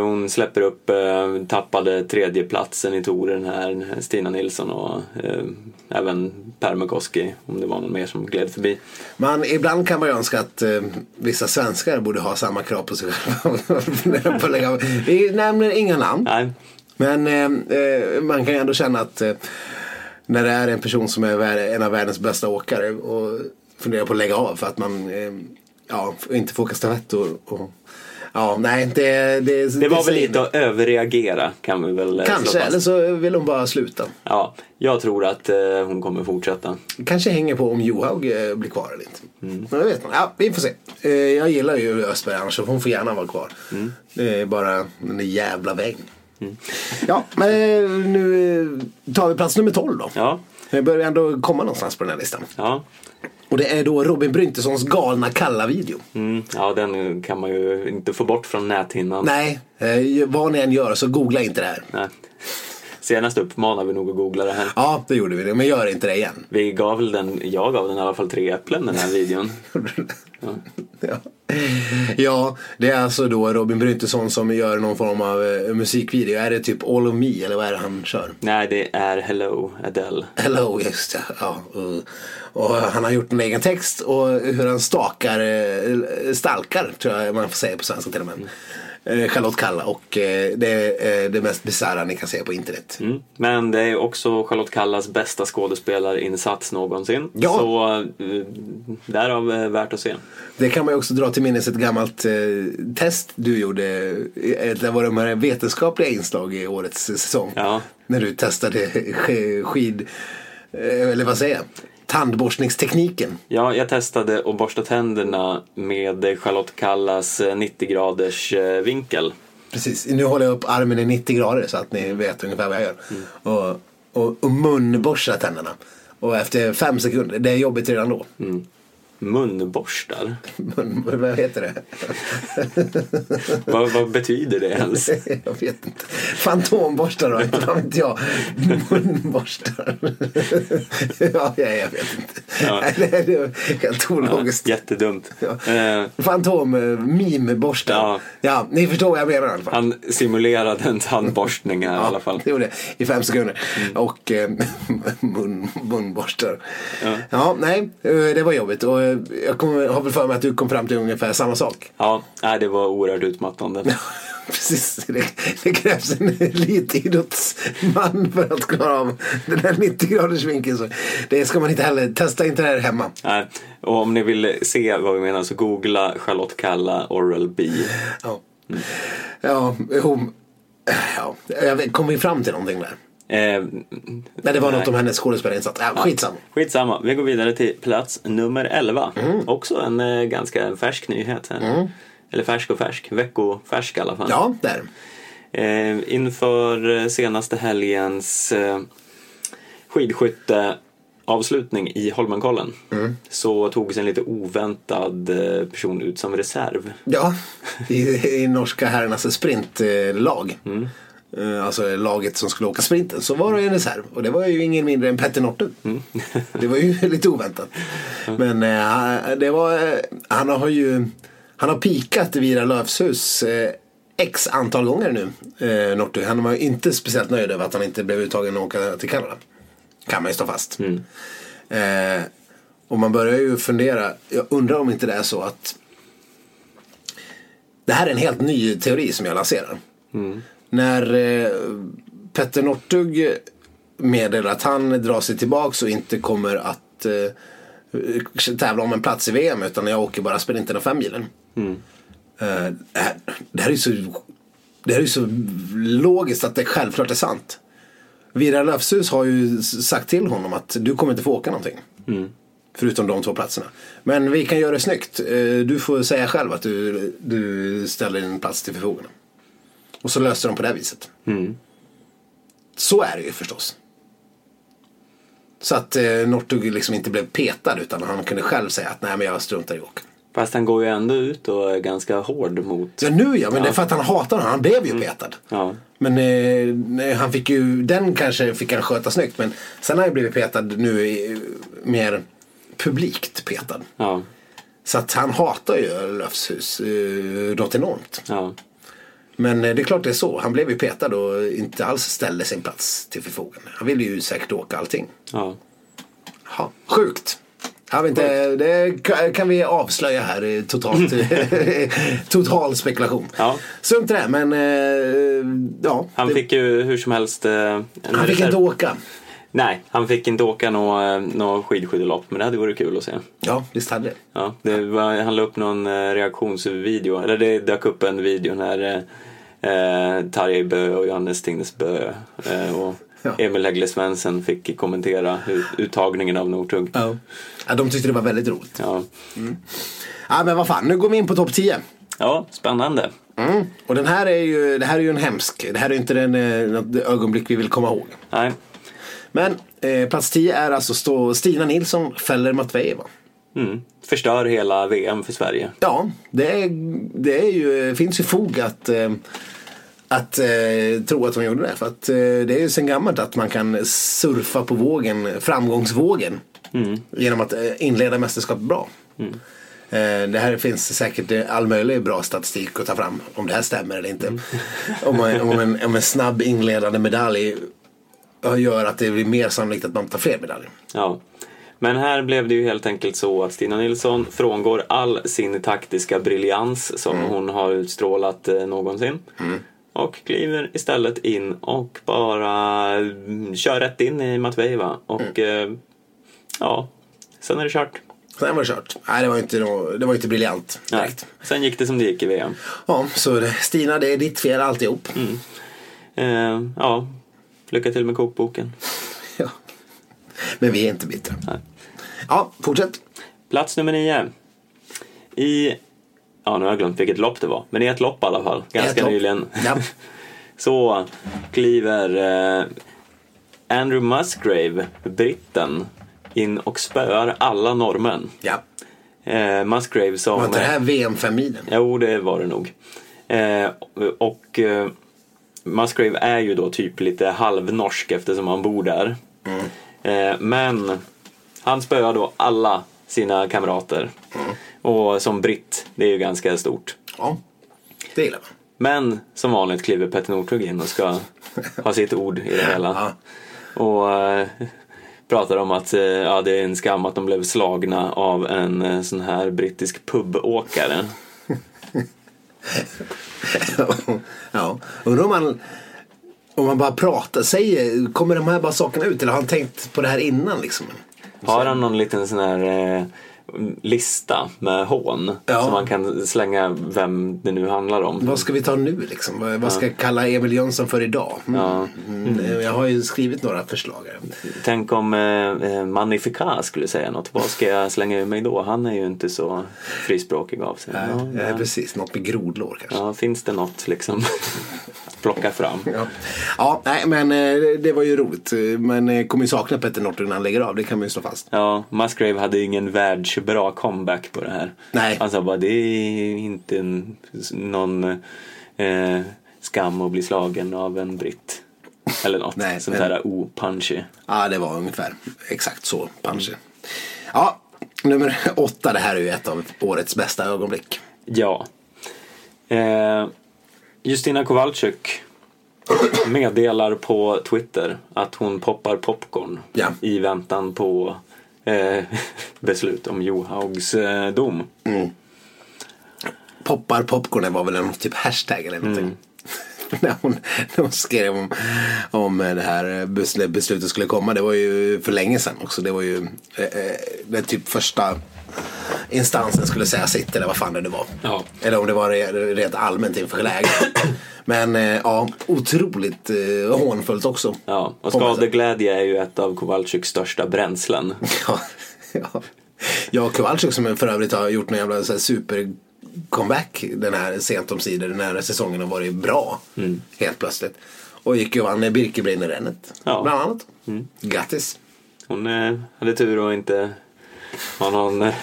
hon släpper upp, eh, tappade tredjeplatsen i touren här, Stina Nilsson och eh, även Pärmäkoski, om det var någon mer som gled förbi. Man, ibland kan man ju önska att eh, vissa svenskar borde ha samma krav på sig själva. Vi nämner inga namn. Nej, Men eh, eh, man kan ju ändå känna att eh, när det är en person som är en av världens bästa åkare och funderar på att lägga av för att man eh, ja, inte får åka stafett och, och ja, nej, det, det, det var väl lite att överreagera kan vi väl eh, slå Kanske, fast. eller så vill hon bara sluta. Ja, jag tror att eh, hon kommer fortsätta. Kanske hänger på om Johaug eh, blir kvar eller inte. Mm. Men jag vet inte. Ja, vi får se. Eh, jag gillar ju Östberg annars så hon får gärna vara kvar. Mm. Det är bara den där jävla väggen. Ja, men eh, nu eh, tar vi plats nummer 12 då. Ja, Vi börjar ändå komma någonstans på den här listan. ja. Och det är då Robin Bryntessons galna kalla-video. Mm, ja, den kan man ju inte få bort från näthinnan. Nej, eh, vad ni än gör så googla inte det här. Nej. Senast uppmanar vi nog att googla det här. Ja, det gjorde vi. Men gör inte det igen. Vi gav väl den, jag gav den i alla fall tre äpplen den här videon. Ja. ja, det är alltså då Robin Bryntesson som gör någon form av eh, musikvideo. Är det typ All of Me eller vad är det han kör? Nej, det är Hello Adele. Hello, just det. Ja, och, och han har gjort en egen text och hur han stakar, eh, stalkar tror jag man får säga på svenska till och med. Eh, Charlotte Kalla och eh, det är eh, det mest bisarra ni kan se på internet. Mm. Men det är också Charlotte Kallas bästa skådespelarinsats någonsin. Ja. Så därav värt att se. Det kan man ju också dra till minnes ett gammalt test du gjorde. Det var de här vetenskapliga inslag i årets säsong. Ja. När du testade sk- skid, eller vad säger jag, tandborstningstekniken. Ja, jag testade att borsta tänderna med Charlotte Kallas eh, 90 graders eh, vinkel. Precis, nu håller jag upp armen i 90 grader så att ni vet ungefär vad jag gör. Och, och, och munborstar tänderna. Och efter fem sekunder, det är jobbigt redan då. Munborstar? Mun, vad heter det? vad, vad betyder det ens? jag vet inte. Fantomborstar då, inte vad vet jag. Munborstar. ja, ja, jag vet inte. Ja. Nej, det är helt ologiskt. Jättedumt. Ja. Eh, Fantom eh. Ja. ja, ni förstår vad jag menar i alla fall. han simulerade en tandborstning här i alla fall. Det gjorde jag i fem sekunder. Och eh, mun, munborstar. Ja. Ja. nej, eh, det var jobbigt. Och jag kom, har väl för mig att du kom fram till ungefär samma sak. Ja, nej, det var oerhört utmattande. Precis, det, det krävs en elitidrottsman för att klara av den här 90 graders vinkeln. Så det ska man inte heller, testa inte det här hemma. Nej. Och om ni vill se vad vi menar så googla Charlotte Kalla Oral B. Ja, ja, jo, ja. Jag- Kom vi fram till någonting där? Eh, Nej, det var Nej. något om hennes skådespelarinsats. Ja, skitsamma. Skitsamma, vi går vidare till plats nummer 11. Mm. Också en eh, ganska färsk nyhet här. Eller färsk och färsk, veckofärsk i alla fall. Ja, där. Eh, inför eh, senaste helgens eh, skidskytteavslutning i Holmenkollen Mm. så togs en lite oväntad eh, person ut som reserv. Ja, i, i norska herrarnas sprintlag. Eh, Alltså laget som skulle åka sprinten. Så var det en reserv. Och det var ju ingen mindre än Petter Northug. det var ju lite oväntat. Men eh, det var, eh, han har ju han har pikat Vira Lövshus eh, x antal gånger nu. Eh, Northug. Han var ju inte speciellt nöjd över att han inte blev uttagen att åka till Kanada. Kan man ju stå fast. Eh, och man börjar ju fundera. Jag undrar om inte det är så att det här är en helt ny teori som jag lanserar. När eh, Petter Northug meddelar att han drar sig tillbaks och inte kommer att eh, tävla om en plats i VM utan jag åker bara sprinten och femmilen. Eh, det, här, det här är så det här är ju så logiskt att det självklart är sant. Vira Löfshus har ju sagt till honom att du kommer inte få åka någonting. Förutom de två platserna. Men vi kan göra det snyggt. Eh, Du får säga själv att du, du ställer din plats till förfogande. Och så löste de på det viset. Så är det ju förstås. Så att eh, Northug liksom inte blev petad utan han kunde själv säga att nej men jag struntar i åka. Fast han går ju ändå ut och är ganska hård mot... Ja nu ja, men det är för att han hatar honom. Han blev ju petad. Ja. Men eh, han fick ju, den kanske fick han sköta snyggt. Men sen har han ju blivit petad nu i, mer publikt petad. Ja. Så att han hatar ju Löfshus eh, något enormt. Ja. Men eh, det är klart det är så. Han blev ju petad och inte alls ställde sin plats till förfogande. Han ville ju säkert åka allting. Ja. Ja, sjukt. Vet inte, det ka- kan vi avslöja här. eh, Totalt, total spekulation. Ja. Strunt det, men eh, ja. Han det, fick ju hur som helst... han fick inte åka. Nej, han fick inte åka något nå skidskyttelopp, men det hade varit kul att se. Ja, visst hade det. Ja, det var, han la upp någon eh, reaktionsvideo, eller det dök upp en video när eh, eh, Tarjei Bö och Johannes Tingnes Bö eh, och Ja. Emil Häggle Svensson fick kommentera ut, uttagningen av Northug. Ja. ja, de tyckte det var väldigt roligt. Ja. Ja, men vad fan, nu går vi in på topp 10. ja, spännande. Mm. Och den här är ju, det här är ju en hemsk. Det här är ju inte den, eh, något ögonblick vi vill komma ihåg. Nej, Men eh, plats 10 är alltså stå Stina Nilsson fäller Matvejeva. mm. förstör hela VM för Sverige. Ja, det, är, det är ju, finns ju fog att, eh, att eh, tro att de gjorde det. För att eh, det är ju sen gammalt att man kan surfa på vågen, framgångsvågen. Genom att eh, inleda mästerskapet bra. Eh, det här finns säkert all möjlig bra statistik att ta fram. Om det här stämmer eller inte. om, man, om, en, om en snabb inledande medalj gör att det blir mer sannolikt att man tar fler medaljer. Ja. Men här blev det ju helt enkelt så att Stina Nilsson frångår all sin taktiska briljans som hon har utstrålat eh, någonsin. Och kliver istället in och bara mm, kör rätt in i Matvejeva. Och eh, ja, sen är det kört. Sen var det kört. Nej, det var inte, det var inte briljant Nej. direkt. Sen gick det som det gick i VM. Ja, så Stina, det är ditt fel alltihop. Eh, ja, lycka till med kokboken. Ja. Men vi är inte bittra. Nej. Ja, fortsätt. Plats nummer nio. I, ja nu har jag glömt vilket lopp det var, men i ett lopp i alla fall, ganska nyligen. Ja. Så kliver eh, Andrew Musgrave, britten, in och spöar alla norrmän. ja. Eh, Musgrave som... Var inte det här VM 5 milen? Jo, det var det nog. Eh, och eh, Musgrave är ju då typ lite halvnorsk eftersom han bor där. Eh, men han spöar då alla sina kamrater. Och som britt, det är ju ganska stort. Ja, det gillar man. Men som vanligt kliver Petter Northug in och ska ha sitt ord i det hela. Ja. Och eh, pratar om att eh, ja, det är en skam att de blev slagna av en sån här brittisk pubåkare ja. Undrar om man, om man bara pratar, säger, kommer de här bara sakerna ut eller har han tänkt på det här innan liksom? Har han någon liten sån här eh, lista med hån Ja. som man kan slänga vem det nu handlar om? Vad ska vi ta nu liksom? Vad, ska jag kalla Emil Jönsson för idag? Mm. Ja. Mm. Jag har ju skrivit några förslag här. Tänk om eh, eh, Magnificat skulle säga något. Vad ska jag slänga ur mig då? Han är ju inte så frispråkig av sig. Nej, Ja, precis. Något med grodlår kanske. Ja, finns det något liksom plocka fram? Ja. ja, nej men eh, det var ju roligt. Men eh, kommer ju sakna Petter Northug när han lägger av, det kan man ju slå fast. Ja, Musgrave hade ingen världsbra comeback på det här. Nej. Han sa bara, det är inte en, någon eh, skam att bli slagen av en britt. Eller något Nej, sånt men- där o-punchy. Ja, det var ungefär exakt så, kanske. Ja, nummer åtta. Det här är ju ett av årets bästa ögonblick. Ja. Eh, Justina Kowalczyk meddelar på Twitter att hon poppar popcorn Ja. i väntan på eh, beslut om Johaugs eh, dom. Poppar popcornen var väl en typ hashtag eller någonting. när, hon, när hon skrev om, om det här beslutet skulle komma. Det var ju för länge sedan också. Det var ju eh, eh, den typ första instansen skulle säga sitt eller vad fan det nu var. Ja. Eller om det var re- rent allmänt inför läget. Men eh, ja, otroligt eh, hånfullt också. Ja, och skadeglädje är ju ett av Kowalczyks största bränslen. Ja, ja. Och Kowalczyk som för övrigt har gjort en jävla så här super comeback den här sent om sidor när säsongen har varit bra. Helt plötsligt. Och gick ju och vann Birkebeinerrennet. Ja. Bland annat. Grattis. Hon eh, hade tur att inte ha någon, eh,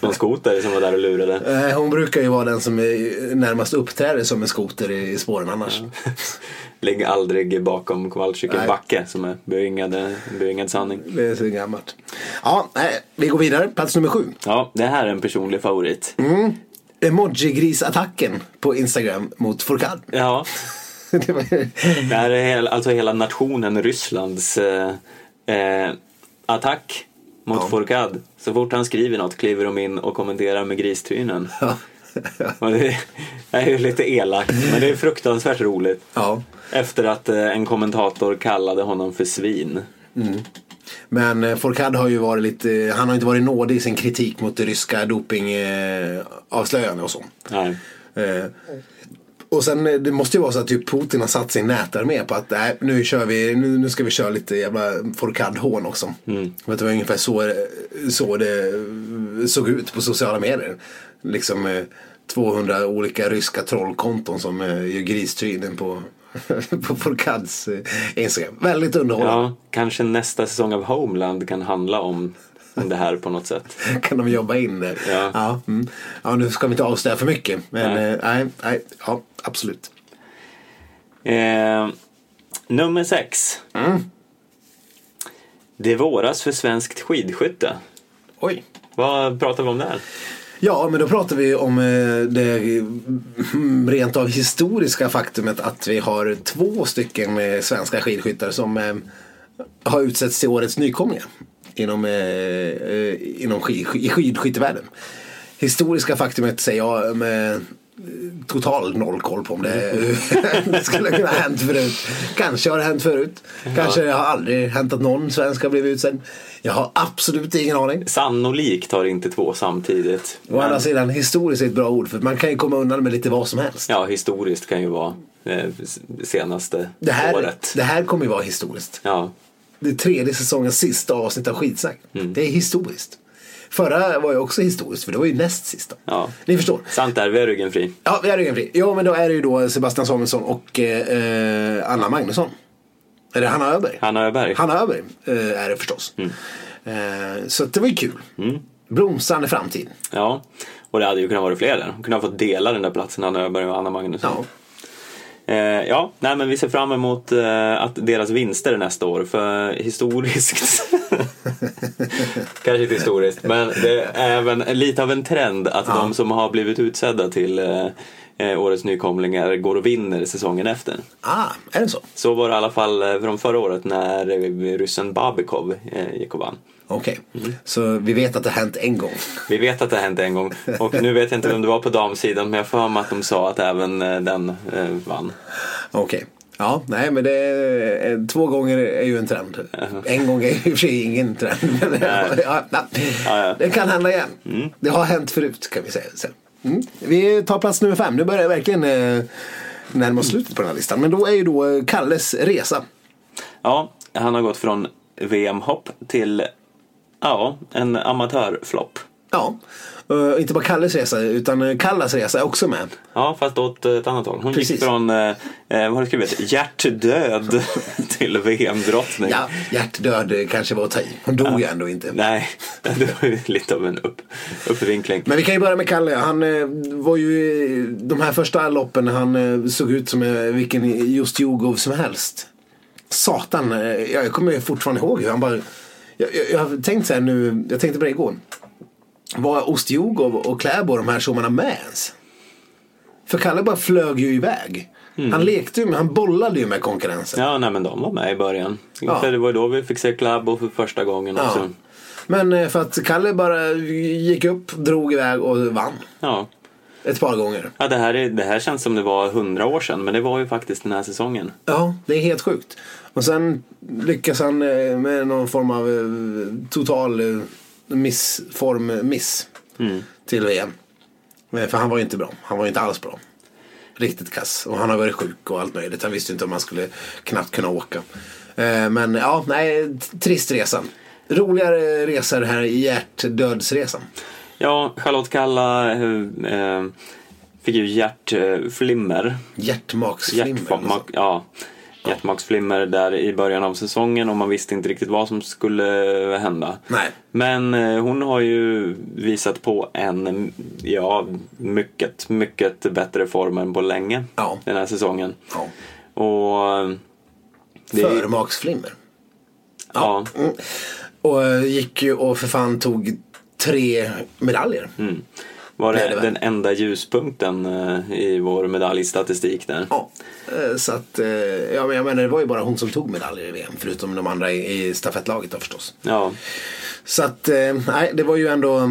någon skoter som var där och lurade. Eh, Hon brukar ju vara den som är närmast uppträder som en skoter i spåren annars. Ligg aldrig bakom Kowalczyk backe som är beringad, beringad sanning. Det är så gammalt. Ja, nej, vi går vidare. Plats nummer sju. Ja, det här är en personlig favorit. Emoji-grisattacken på Instagram mot Fourcade. Ja, Det här är alltså hela nationen Rysslands eh, eh, attack mot Ja. Fourcade. Så fort han skriver något kliver de in och kommenterar med gristrynen. ja. Och det är ju lite elakt, men det är fruktansvärt roligt. ja. Efter att eh, en kommentator kallade honom för svin. Men eh, Fourcade har ju varit lite, han har inte varit nådig i sin kritik mot det ryska dopingavslöjande och så. Nej. Eh, och sen eh, det måste ju vara så att typ Putin har satt sin nätarmé på att nej, nu kör vi, nu, nu ska vi köra lite jävla Fourcade-hån också. Mm. Det var ungefär så, så det såg ut på sociala medier. Liksom eh, 200 olika ryska trollkonton som eh, gör gristrynen på, på Fourcades eh, Instagram. Väldigt underhållande. Ja, kanske nästa säsong av Homeland kan handla om det här på något sätt. kan de jobba in det. Ja. Ja, mm. ja nu ska vi inte avslöja för mycket. Men Nej. nej, nej, nej ja, absolut. Eh, nummer sex. Det våras för svenskt skidskytte. Oj. Vad pratar vi om där? Ja, men då pratar vi om eh, det mm, rent av historiska faktumet att vi har två stycken eh, svenska skidskyttar som eh, har utsetts till årets nykomlingar inom, eh, eh, inom skid, i skidskyttevärlden. Historiska faktumet säger jag med eh, total noll koll på om det, det skulle kunna ha hänt förut. Kanske har det hänt förut. Kanske det har aldrig hänt att någon svensk har blivit utsedd. Jag har absolut ingen aning. Sannolikt har inte två samtidigt. Å andra Men, sidan, historiskt är ett bra ord för man kan ju komma undan med lite vad som helst. ja, historiskt kan ju vara eh, senaste Det här, året. det här kommer ju vara historiskt. Ja, Det är tredje säsongens sista avsnitt av Skitsnack. Mm. Det är historiskt. Förra var ju också historiskt för det var ju näst sista. ja. Ni förstår. Sant där, vi har ryggen fri. Ja, vi är ryggen fri. Ja, men då är det ju då Sebastian Samuelsson och eh, Anna Magnusson. Eller Hanna Öberg. Hanna Öberg. Hanna Öberg eh, är det förstås. Mm. Eh, så det var ju kul. Blomstrande framtid. Ja, och det hade ju kunnat vara fler där. De kunde ha fått dela den där platsen, Hanna Öberg och Anna Magnusson. Ja. Eh, ja, nej, men vi ser fram emot eh, att deras vinster nästa år. För historiskt, kanske inte historiskt, men det är även lite av en trend att Ja. de som har blivit utsedda till eh, årets nykomlingar går och vinner säsongen efter. Ah, är det så? Så var det i alla fall från förra året när ryssen Babikov eh, gick och vann. Okej, Mm. så vi vet att det har hänt en gång. Vi vet att det har hänt en gång och nu vet jag inte vem det var på damsidan men jag får mig att de sa att även eh, den eh, vann. Okej. Ja, nej men det är, eh, två gånger är ju en trend. En gång är ju i och för sig ingen trend. Men, ja, ja, Ja. Det kan hända igen. Det har hänt förut kan vi säga. Mm. Vi tar plats nummer fem. Nu börjar det verkligen eh, närma oss slutet på den här listan. Men då är ju då eh, Kalles resa. Ja, han har gått från VM-hopp till ja, en amatörflopp. Ja, Eh, inte bara Kalles resa utan eh, Kallas resa är också med. Ja, fast åt ett annat håll. Hon Precis. gick från, eh, eh, vad har du skrivit, hjärtdöd till VM-drottning. Ja, hjärtdöd kanske var att ta i. Hon dog ju ändå inte. Nej, det var ju lite av en upp, uppvinkling. Men vi kan ju börja med Kalle. Han eh, var ju i de här första loppen han eh, såg ut som vilken just Jugov som helst. Satan, jag kommer fortfarande ihåg hur han bara... Jag, jag, jag har tänkt så här nu, jag tänkte på det igår. Var Ostjugov och Kläbo de här tjommarna med ens? För Kalle bara flög ju iväg. Han lekte ju med, han bollade ju med konkurrensen. Ja, nej men de var med i början. Ja. För det var ju då vi fick se Kläbo för första gången också. Ja. Men eh, för att Kalle bara gick upp, drog iväg och vann. Ja. Ett par gånger. Ja, det här, är, det här känns som det var hundra år sedan, men det var ju faktiskt den här säsongen. Ja, det är helt sjukt. Och sen lyckas han eh, med någon form av eh, total eh, missform-miss till VM. För han var ju inte bra. Han var ju inte alls bra. Riktigt kass. Och han har varit sjuk och allt möjligt. Han visste inte om han skulle knappt kunna åka. Men ja, nej, trist resa. Roligare resa det här hjärtdödsresan. Ja, Charlotte Kalla eh, eh, fick ju hjärtflimmer. Hjärtmaksflimmer. Hjärtma- ja, hjärtmaksflimmer där i början av säsongen och man visste inte riktigt vad som skulle hända. Nej. Men eh, hon har ju visat på en, ja, mycket, mycket bättre form än på länge Ja. den här säsongen. Ja. Och eh, det Förmaksflimmer. Ja, Och eh, gick ju och för fan tog tre medaljer. Var Det det den enda ljuspunkten eh, i vår medaljstatistik där. Ja. Eh, Så att, eh, ja men jag menar det var ju bara hon som tog medaljer i VM. Förutom de andra i, i stafettlaget då förstås. Ja, Så att, nej det var ju ändå,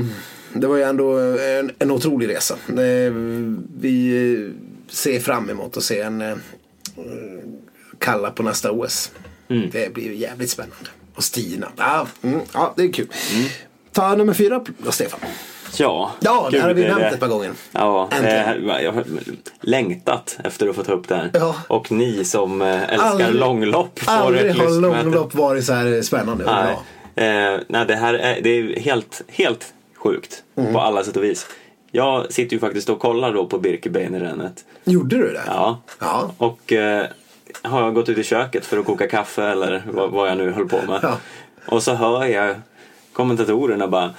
det var ju ändå en, en otrolig resa. Vi ser fram emot att se en Kalla på nästa OS. Det blir ju jävligt spännande. Och Stina. Ja, mm, ja det är kul. Ta nummer fyra då Stefan. Ja. Ja, det Gud, här har vi nämnt det- ett par gånger. Ja, det Äntligen. här, jag har längtat efter att få ta upp det här. Ja. Och ni som eh, älskar Aldrig- långlopp Aldrig har långlopp varit så här spännande Nej, eh, nej det här är, det är helt, helt sjukt Mm. på alla sätt och vis. Jag sitter ju faktiskt och kollar då på Birkebeinerrennet. Gjorde du det? Ja. Ja. Och eh, har gått ut i köket för att koka kaffe eller vad, vad jag nu höll på med. Ja. Och så hör jag kommentatorerna bara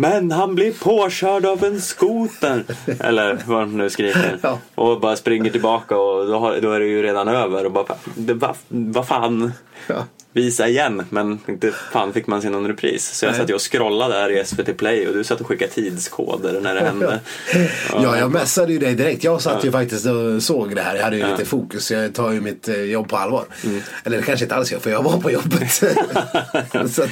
men han blir påkörd av en skoter. Eller vad de nu skriker. Ja. Och bara springer tillbaka och då, har, då är det ju redan över. Och bara, vad, vad fan. Ja. Visa igen. Men inte fan fick man se någon repris. Så jag Nej. satt ju och scrollade där i SVT Play och du satt och skickade tidskoder när det hände. Ja, jag messade ju dig direkt. Jag satt ju faktiskt och såg det här. Jag hade ju lite fokus. Jag tar ju mitt eh, jobb på allvar. Mm. Eller kanske inte alls jag, för jag var på jobbet. Så att,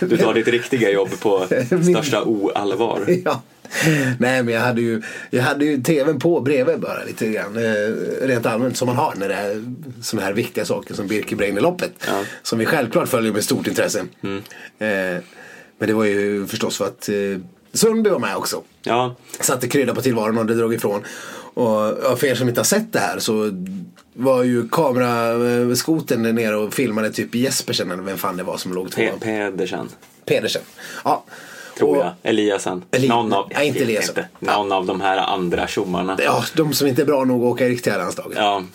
Du tar ditt riktiga jobb på Min- största oallvar. ja. Nej, men jag hade ju, jag hade ju tvn på bredvid bara lite grann. Eh, rent allmänt som man har när det är sådana här viktiga saker som Birkebeinerloppet. Ja. Som vi självklart följer med stort intresse. Mm. Eh, men det var ju förstås för att eh, Sundby var med också. Ja, satte krydda på tillvaron och det drog ifrån. Och för er som inte har sett det här så var ju kameraskoten nere och filmade typ Jespersen eller vem fan det var som låg tvåa. Pe- Pedersen. Pedersen. Ja. Tror jag. Eliasen. Eli- någon av, Nej, inte Eliasson. inte. Någon av de här andra tjommarna. Ja, de som inte är bra nog att åka i riktiga landslaget. Ja,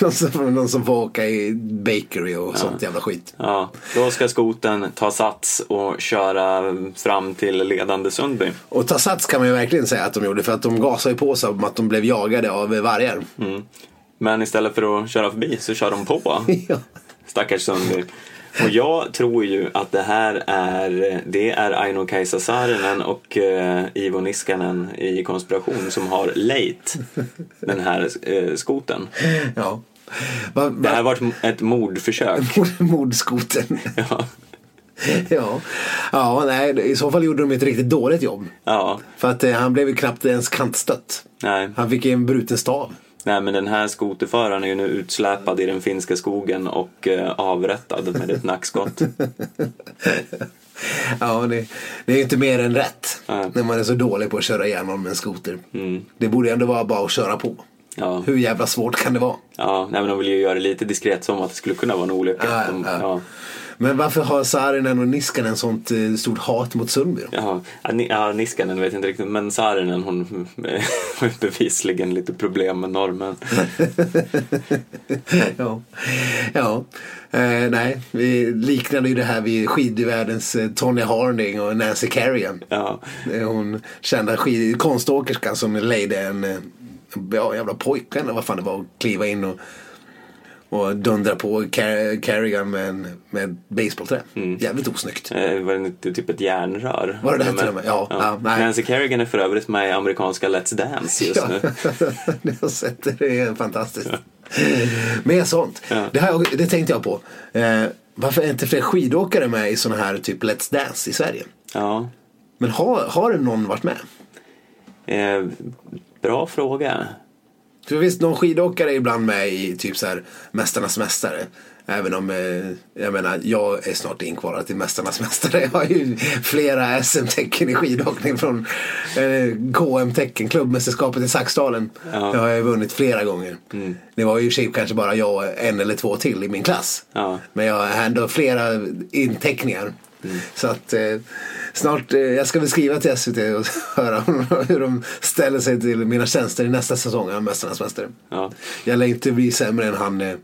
De, som, de som får åka i bakery och sånt jävla skit. ja. Då ska skoten ta sats och köra fram till ledande Sundby. Och ta sats kan man ju verkligen säga att de gjorde för att de gasade på sig om att de blev jagade av vargar. Men istället för att köra förbi så kör de på. Ja. Stackars Sundby. Och jag tror ju att det här är, det är Aino Kaisa Saarinen och eh, Ivo Niskanen i Konspiration som har lejt den här eh, skoten. Ja. Va, Det här va, var ett, mordförsök. mordskoten. Ja. ja. ja, nej, i så fall gjorde de ett riktigt dåligt jobb. ja, För att eh, han blev ju knappt ens kantstött. nej. Han fick en bruten stav. Nej, men den här skoterföraren är ju nu utsläpad i den finska skogen och eh, avrättad med ett nackskott. Ja, det, det är ju inte mer än rätt. Nej. När man är så dålig på att köra igenom med en skoter. Mm. Det borde ändå vara bara att köra på. Ja. Hur jävla svårt kan det vara? Ja, nej, men de vill ju göra det lite diskret som att det skulle kunna vara en olycka. Ja, De, ja. ja. Men varför har Saarinen och Niskanen sånt eh, stort hat mot Sundby? Jaha, ja, Ni- ja, Niskanen vet jag inte riktigt, men Saarinen hon har ju bevisligen lite problem med normen. ja. ja. Eh, nej, vi liknade ju det här vid skidvärldens eh, Tony Harding och Nancy Kerrigan. Ja, Eh, Hon kända skid- konståkerskan som lejde en eh, ja, jävla pojke eller vad fan det var att kliva in och, och dundra på Car- Kerrigan med, en, med ett basebollträ. Jävligt osnyggt. eh, var det inte typ ett järnrör? Var det det Till och med? Ja, ja, nej. Nancy Kerrigan är för övrigt med i amerikanska Let's Dance just Ja, nu. jag har sett det. Det är fantastiskt. Mer sånt. Ja. Det, här, det tänkte jag på. Eh, varför är inte fler skidåkare med i sådana här typ Let's Dance i Sverige? Ja, Men har, har någon varit med? eh, bra fråga. För visst, någon skidåkare ibland med i typ så här Mästarnas Mästare. Även om, eh, jag menar, jag är snart inkvalad till Mästarnas Mästare. Jag har ju flera SM-tecken i skidåkning från eh, KM-tecken, klubbmästerskapet i Saxdalen. Ja. Jag har ju vunnit flera gånger. Det var ju i kanske bara jag och en eller två till i min klass. Ja. Men jag har ändå flera inteckningar. Så att eh, snart, eh, jag ska väl skriva till SVT och höra hur de ställer sig till mina tjänster i nästa säsong av Mästarnas Mästare. Ja. Jag lär inte bli sämre än han, eh,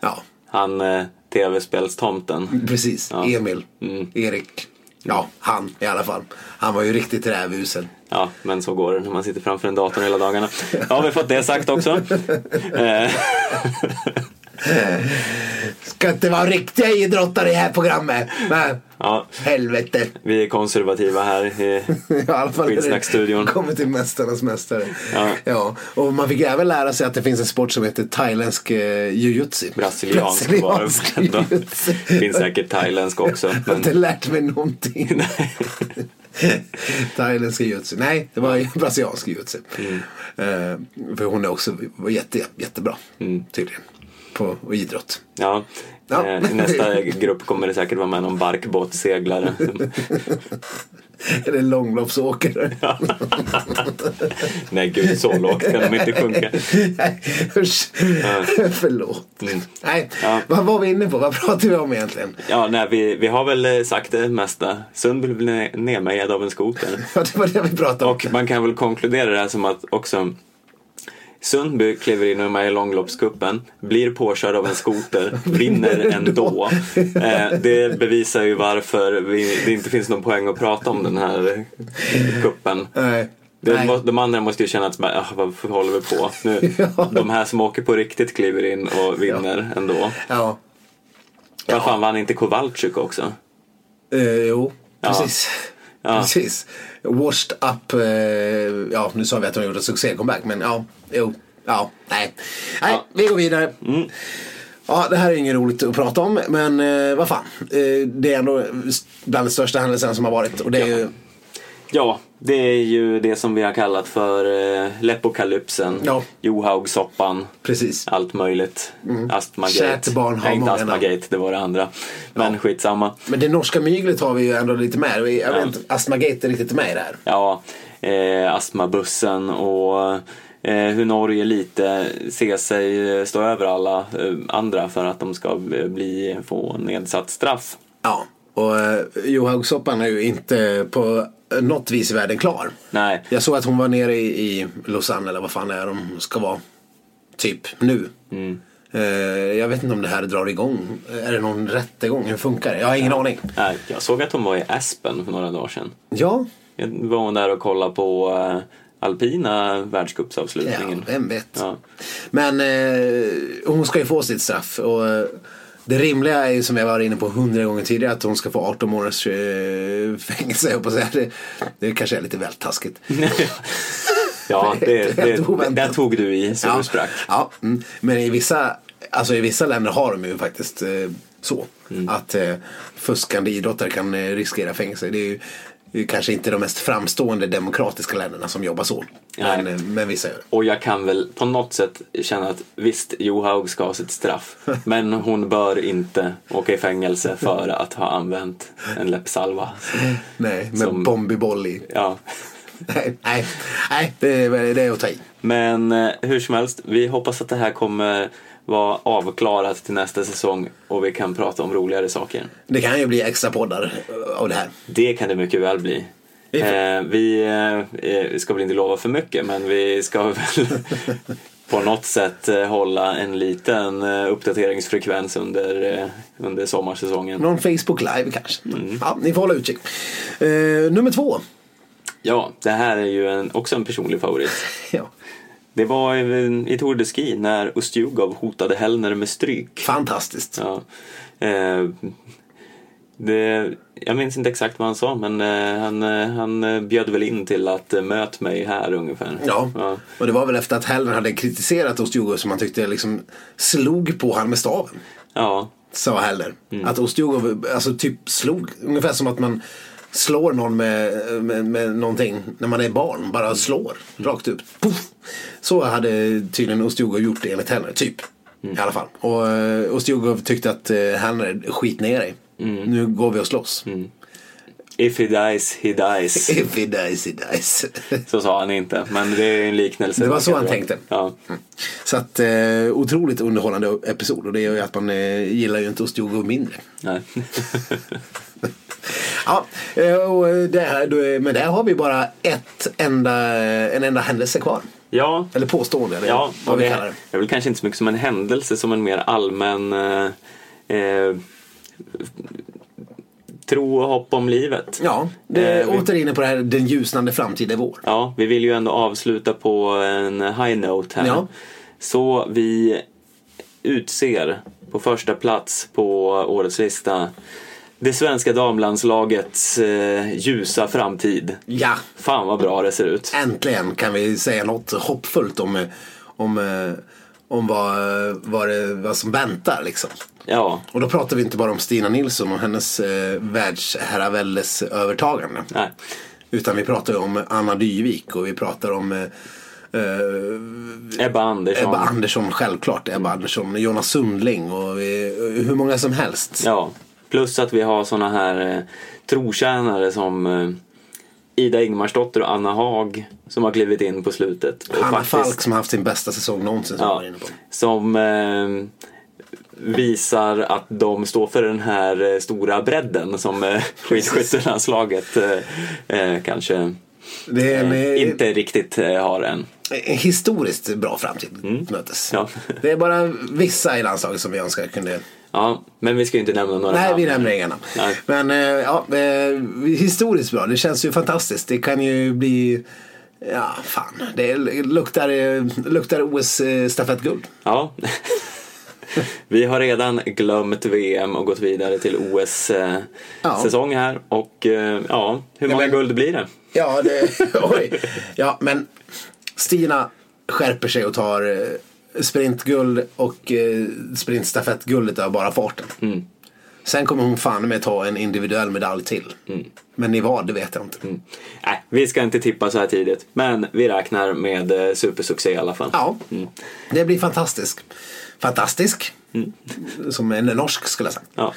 ja Han eh, tv-spelstomten. precis, Ja. Emil, Mm. Erik. Ja, han i alla fall. Han var ju riktigt rävusel. Ja, men så går det när man sitter framför en dator hela dagarna. Ja, vi fått det sagt också. Ska inte vara riktiga idrottare i det här programmet. Nej. Ja, Helvete. vi är konservativa här. i- I alla fall det Skitsnackstudion. kommer till Mästarnas Mästare. Ja. ja. Och man fick även lära sig att det finns en sport som heter thailändsk eh, jujutsu. Brasiliansk var det Brasiliansk ändå. jujutsu. Finns säkert thailändsk också. Jag har inte Men, lärt mig någonting. Thailändsk jujutsu. Nej, det var brasiliansk jujutsu. Mm. Eh, för hon är också var jätte, jättebra. Mm. Tydligen. På idrott. ja, Ja. eh, I nästa grupp kommer det säkert vara med någon barkbåtseglare. Eller långloppsåkare. Nej gud, så lågt kan de inte sjunka. Nej, usch. Förlåt. Nej, Ja. vad var vi inne på? Vad pratar vi om egentligen? Ja, nej, vi, vi har väl eh, sagt det mesta. Sundby blir ne- nedmejad av en skoter. Ja, det var det vi pratade om. Och man kan väl konkludera det här som att också Sundby kliver in och är med i långloppscupen, blir påkörd av en skoter, vinner ändå. Eh, det bevisar ju varför vi, det inte finns någon poäng att prata om den här kuppen. Nej. De, andra måste ju känna att ah, vad håller vi på? Nu, Ja. De här som åker på riktigt kliver in och vinner ändå. Ja. Vad fan vann inte Kowalczyk också? Eh, jo, Ja. precis. Ja. Precis. Washed up. Eh, ja, nu sa vi att de en succé-comeback. Men ja, jo. Ja, nej. Nej, Ja. vi går vidare. Ja, det här är inget roligt att prata om. Men eh, vad fan. Eh, det är ändå bland de största händelserna som har varit. Och det är ju... Ja, det är ju det som vi har kallat för eh, Leppokalypsen, Ja. Johaugsoppan, Precis. allt möjligt. Astmagate. Barn har Nej, inte Astmagate, det var det andra. Men skitsamma. Men det norska myglet har vi ju ändå lite med. Jag vet Ja. inte, Astmagate är riktigt med i det här. Ja, eh, astmabussen och eh, hur Norge lite ser sig eh, stå över alla eh, andra för att de ska eh, bli, få nedsatt straff. Ja. Och eh, Johaugsoppan är ju inte på något vis i världen klar. Nej, Jag såg att hon var nere i, i Lausanne eller vad fan är de ska vara. Typ nu. Mm. Eh, jag vet inte om det här drar igång. Är det någon rättegång? Hur funkar det? Jag har ingen aning. nej, jag såg att hon var i Aspen för några dagar sedan. Ja, Jag var hon där och kollade på eh, alpina ja världscupsavslutningen. vem vet. Ja. Men eh, hon ska ju få sitt straff. Och, eh, Det rimliga är ju som jag var inne på hundra gånger tidigare att hon ska få 18 månaders eh, fängelse. Jag på säga. Det, det kanske är lite väl taskigt. Ja, det, det, oväntat. där tog du i så Ja, du sprack. ja mm. men i vissa, alltså i vissa länder har de ju faktiskt eh, så. Mm. Att eh, fuskande idrottare kan eh, riskera fängelse. Det är ju det kanske inte de mest framstående demokratiska länderna som jobbar så. Men, eh, men vissa gör det. Och jag kan väl på något sätt känna att visst, Johaug ska ha sitt straff. Men hon bör inte åka i fängelse för att ha använt en läppsalva. Nej, med Som- bombiboll i. Ja. Nej, nej, nej det, är, det är att ta i. Men eh, hur som helst, vi hoppas att det här kommer vara avklarat till nästa säsong och vi kan prata om roligare saker. Det kan ju bli extra poddar eh, av det här. Det kan det mycket väl bli. Vi får- Eh, vi eh, ska väl inte lova för mycket men vi ska väl på något sätt eh, hålla en liten eh, uppdateringsfrekvens under, eh, under sommarsäsongen. Någon Facebook live kanske. Mm. Ja, ni får hålla utkik. Eh, nummer två. Ja, det här är ju en, också en personlig favorit. Ja. Det var i, i Tour de Ski när Ustjugov hotade Hellner med stryk. Fantastiskt. Ja. Eh, det, jag minns inte exakt vad han sa men eh, han, eh, han eh, bjöd väl in till att eh, möt mig här ungefär. Ja. ja. och det var väl efter att Hellner hade kritiserat Ostjugov som han tyckte liksom slog på han med staven. Ja, Sa Hellner. Mm. Att Ostjugov alltså typ slog, ungefär som att man slår någon med, med, med någonting när man är barn. Bara slår rakt ut. Puff. Så hade tydligen Ostjugov gjort det enligt Hellner, typ. Mm. I alla fall. Och uh, Ostjugov tyckte att uh, Hellner, skit ner dig. Mm. Nu går vi och slåss. If he dies, he dies. If he dies, he dies. Så sa han inte, men det är en liknelse. Det var så han tänkte. Ja. Så att eh, otroligt underhållande episod och det gör ju att man eh, gillar ju inte Ostjogov mindre. Nej. Ja, eh, och det här, är- men där har vi bara ett enda, en enda händelse kvar. ja, Eller påstående, eller ja vad vi det kallar det. är väl kanske inte så mycket som en händelse som en mer allmän eh, eh, tro och hopp om livet. Ja, det är Eh, åter inne på det här, den ljusnande framtid är vår. Ja, vi vill ju ändå avsluta på en high note här. Ja. Så vi utser på första plats på årets lista det svenska damlandslagets eh, ljusa framtid. Ja, Fan vad bra det ser ut. äntligen kan vi säga något hoppfullt om, eh, om, eh, om vad, vad, det, vad som väntar liksom. Ja, Och då pratar vi inte bara om Stina Nilsson och hennes eh, världsherraväldes övertagande. nej. Utan vi pratar om Anna Dyvik och vi pratar om eh, eh, Ebba Andersson. Ebba Andersson, självklart. Ebba Andersson, Jonas Sundling och hur många som helst. Ja, plus att vi har såna här eh, trotjänare som eh, Ida Ingmarsdotter och Anna Haag som har klivit in på slutet. Och Hanna faktiskt- Falk som har haft sin bästa säsong någonsin som Ja, var inne på. som eh, visar att de står för den här eh, stora bredden som eh, skidskyttelandslaget eh, kanske en, eh, inte riktigt eh, har än. en historiskt bra framtid mötes. Ja. Det är bara vissa i landslaget som vi önskar kunde Ja, men vi ska ju inte nämna några Nej, namn. vi nämner inga namn. Nej. Men eh, ja, eh, historiskt bra. Det känns ju fantastiskt. Det kan ju bli Ja, fan. Det luktar, eh, luktar OS-stafettguld. Ja. Vi har redan glömt VM och gått vidare till Ja. OS-säsong här. Och ja, hur många men- guld blir det? Ja, det, oj. Ja, men Stina skärper sig och tar sprintguld och eh, sprintstafettguldet av bara farten. Mm. Sen kommer hon fan med ta en individuell medalj till. Mm. Men i vad, det vet jag inte. Nej, vi ska inte tippa så här tidigt. Men vi räknar med eh, supersuccé i alla fall. Ja, Mm. det blir fantastisk. Fantastisk. Som en norsk skulle jag sagt. Ja.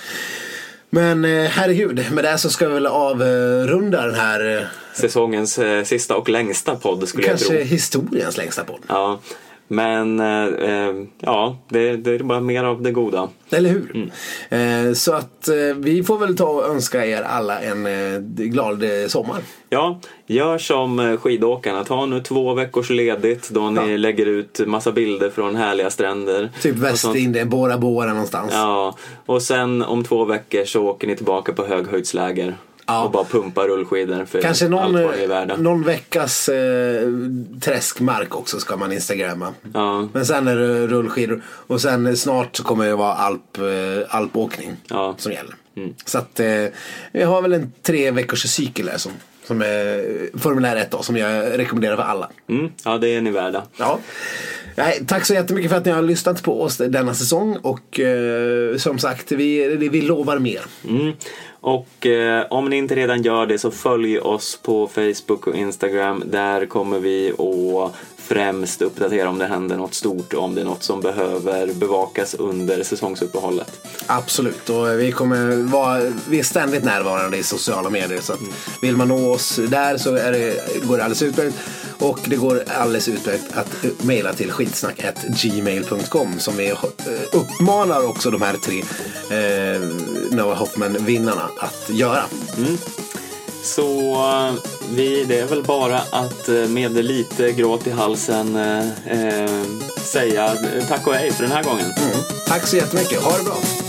Men eh, herregud, med det så ska vi väl avrunda den här eh, Säsongens sista och längsta podd skulle kanske jag tro. historiens längsta podd. Ja. Men eh, eh, ja, det, det är bara mer av det goda. Eller hur? Mm. Eh, så att eh, vi får väl ta och önska er alla en eh, glad eh, sommar. Ja, gör som skidåkarna. Ta nu två veckors ledigt då ni Ja. lägger ut massa bilder från härliga stränder. Typ. Västindien, Bora Bora någonstans. Ja, och sen om två veckor så åker ni tillbaka på höghöjdsläger. Ja. och bara pumpa rullskidor för Kanske någon, allt vad det är värda. någon veckas eh, träskmark också ska man instagramma. Ja. Men sen är det rullskidor och sen snart så kommer det vara alp, eh, alpåkning Ja. som gäller. Så att eh, vi har väl en tre veckors cykel där som, som är formulär 1 då, som jag rekommenderar för alla. Mm, ja, det är ni värda. Ja. Nej, tack så jättemycket för att ni har lyssnat på oss denna säsong och eh, som sagt vi, vi lovar mer. Mm. Och eh, om ni inte redan gör det så följ oss på Facebook och Instagram. Där kommer vi att främst uppdatera om det händer något stort och om det är något som behöver bevakas under säsongsuppehållet. Absolut, och vi kommer vara vi är ständigt närvarande i sociala medier. Så att vill man nå oss där så det, går det alldeles utmärkt. Och det går alldeles utmärkt att mejla till skitsnack.gmail.com som vi eh, uppmanar också de här tre eh, Noah Hoffman-vinnarna att göra. Så vi, det är väl bara att eh, med lite gråt i halsen eh, eh, säga tack och hej för den här gången. Mm. Tack så jättemycket, ha det bra!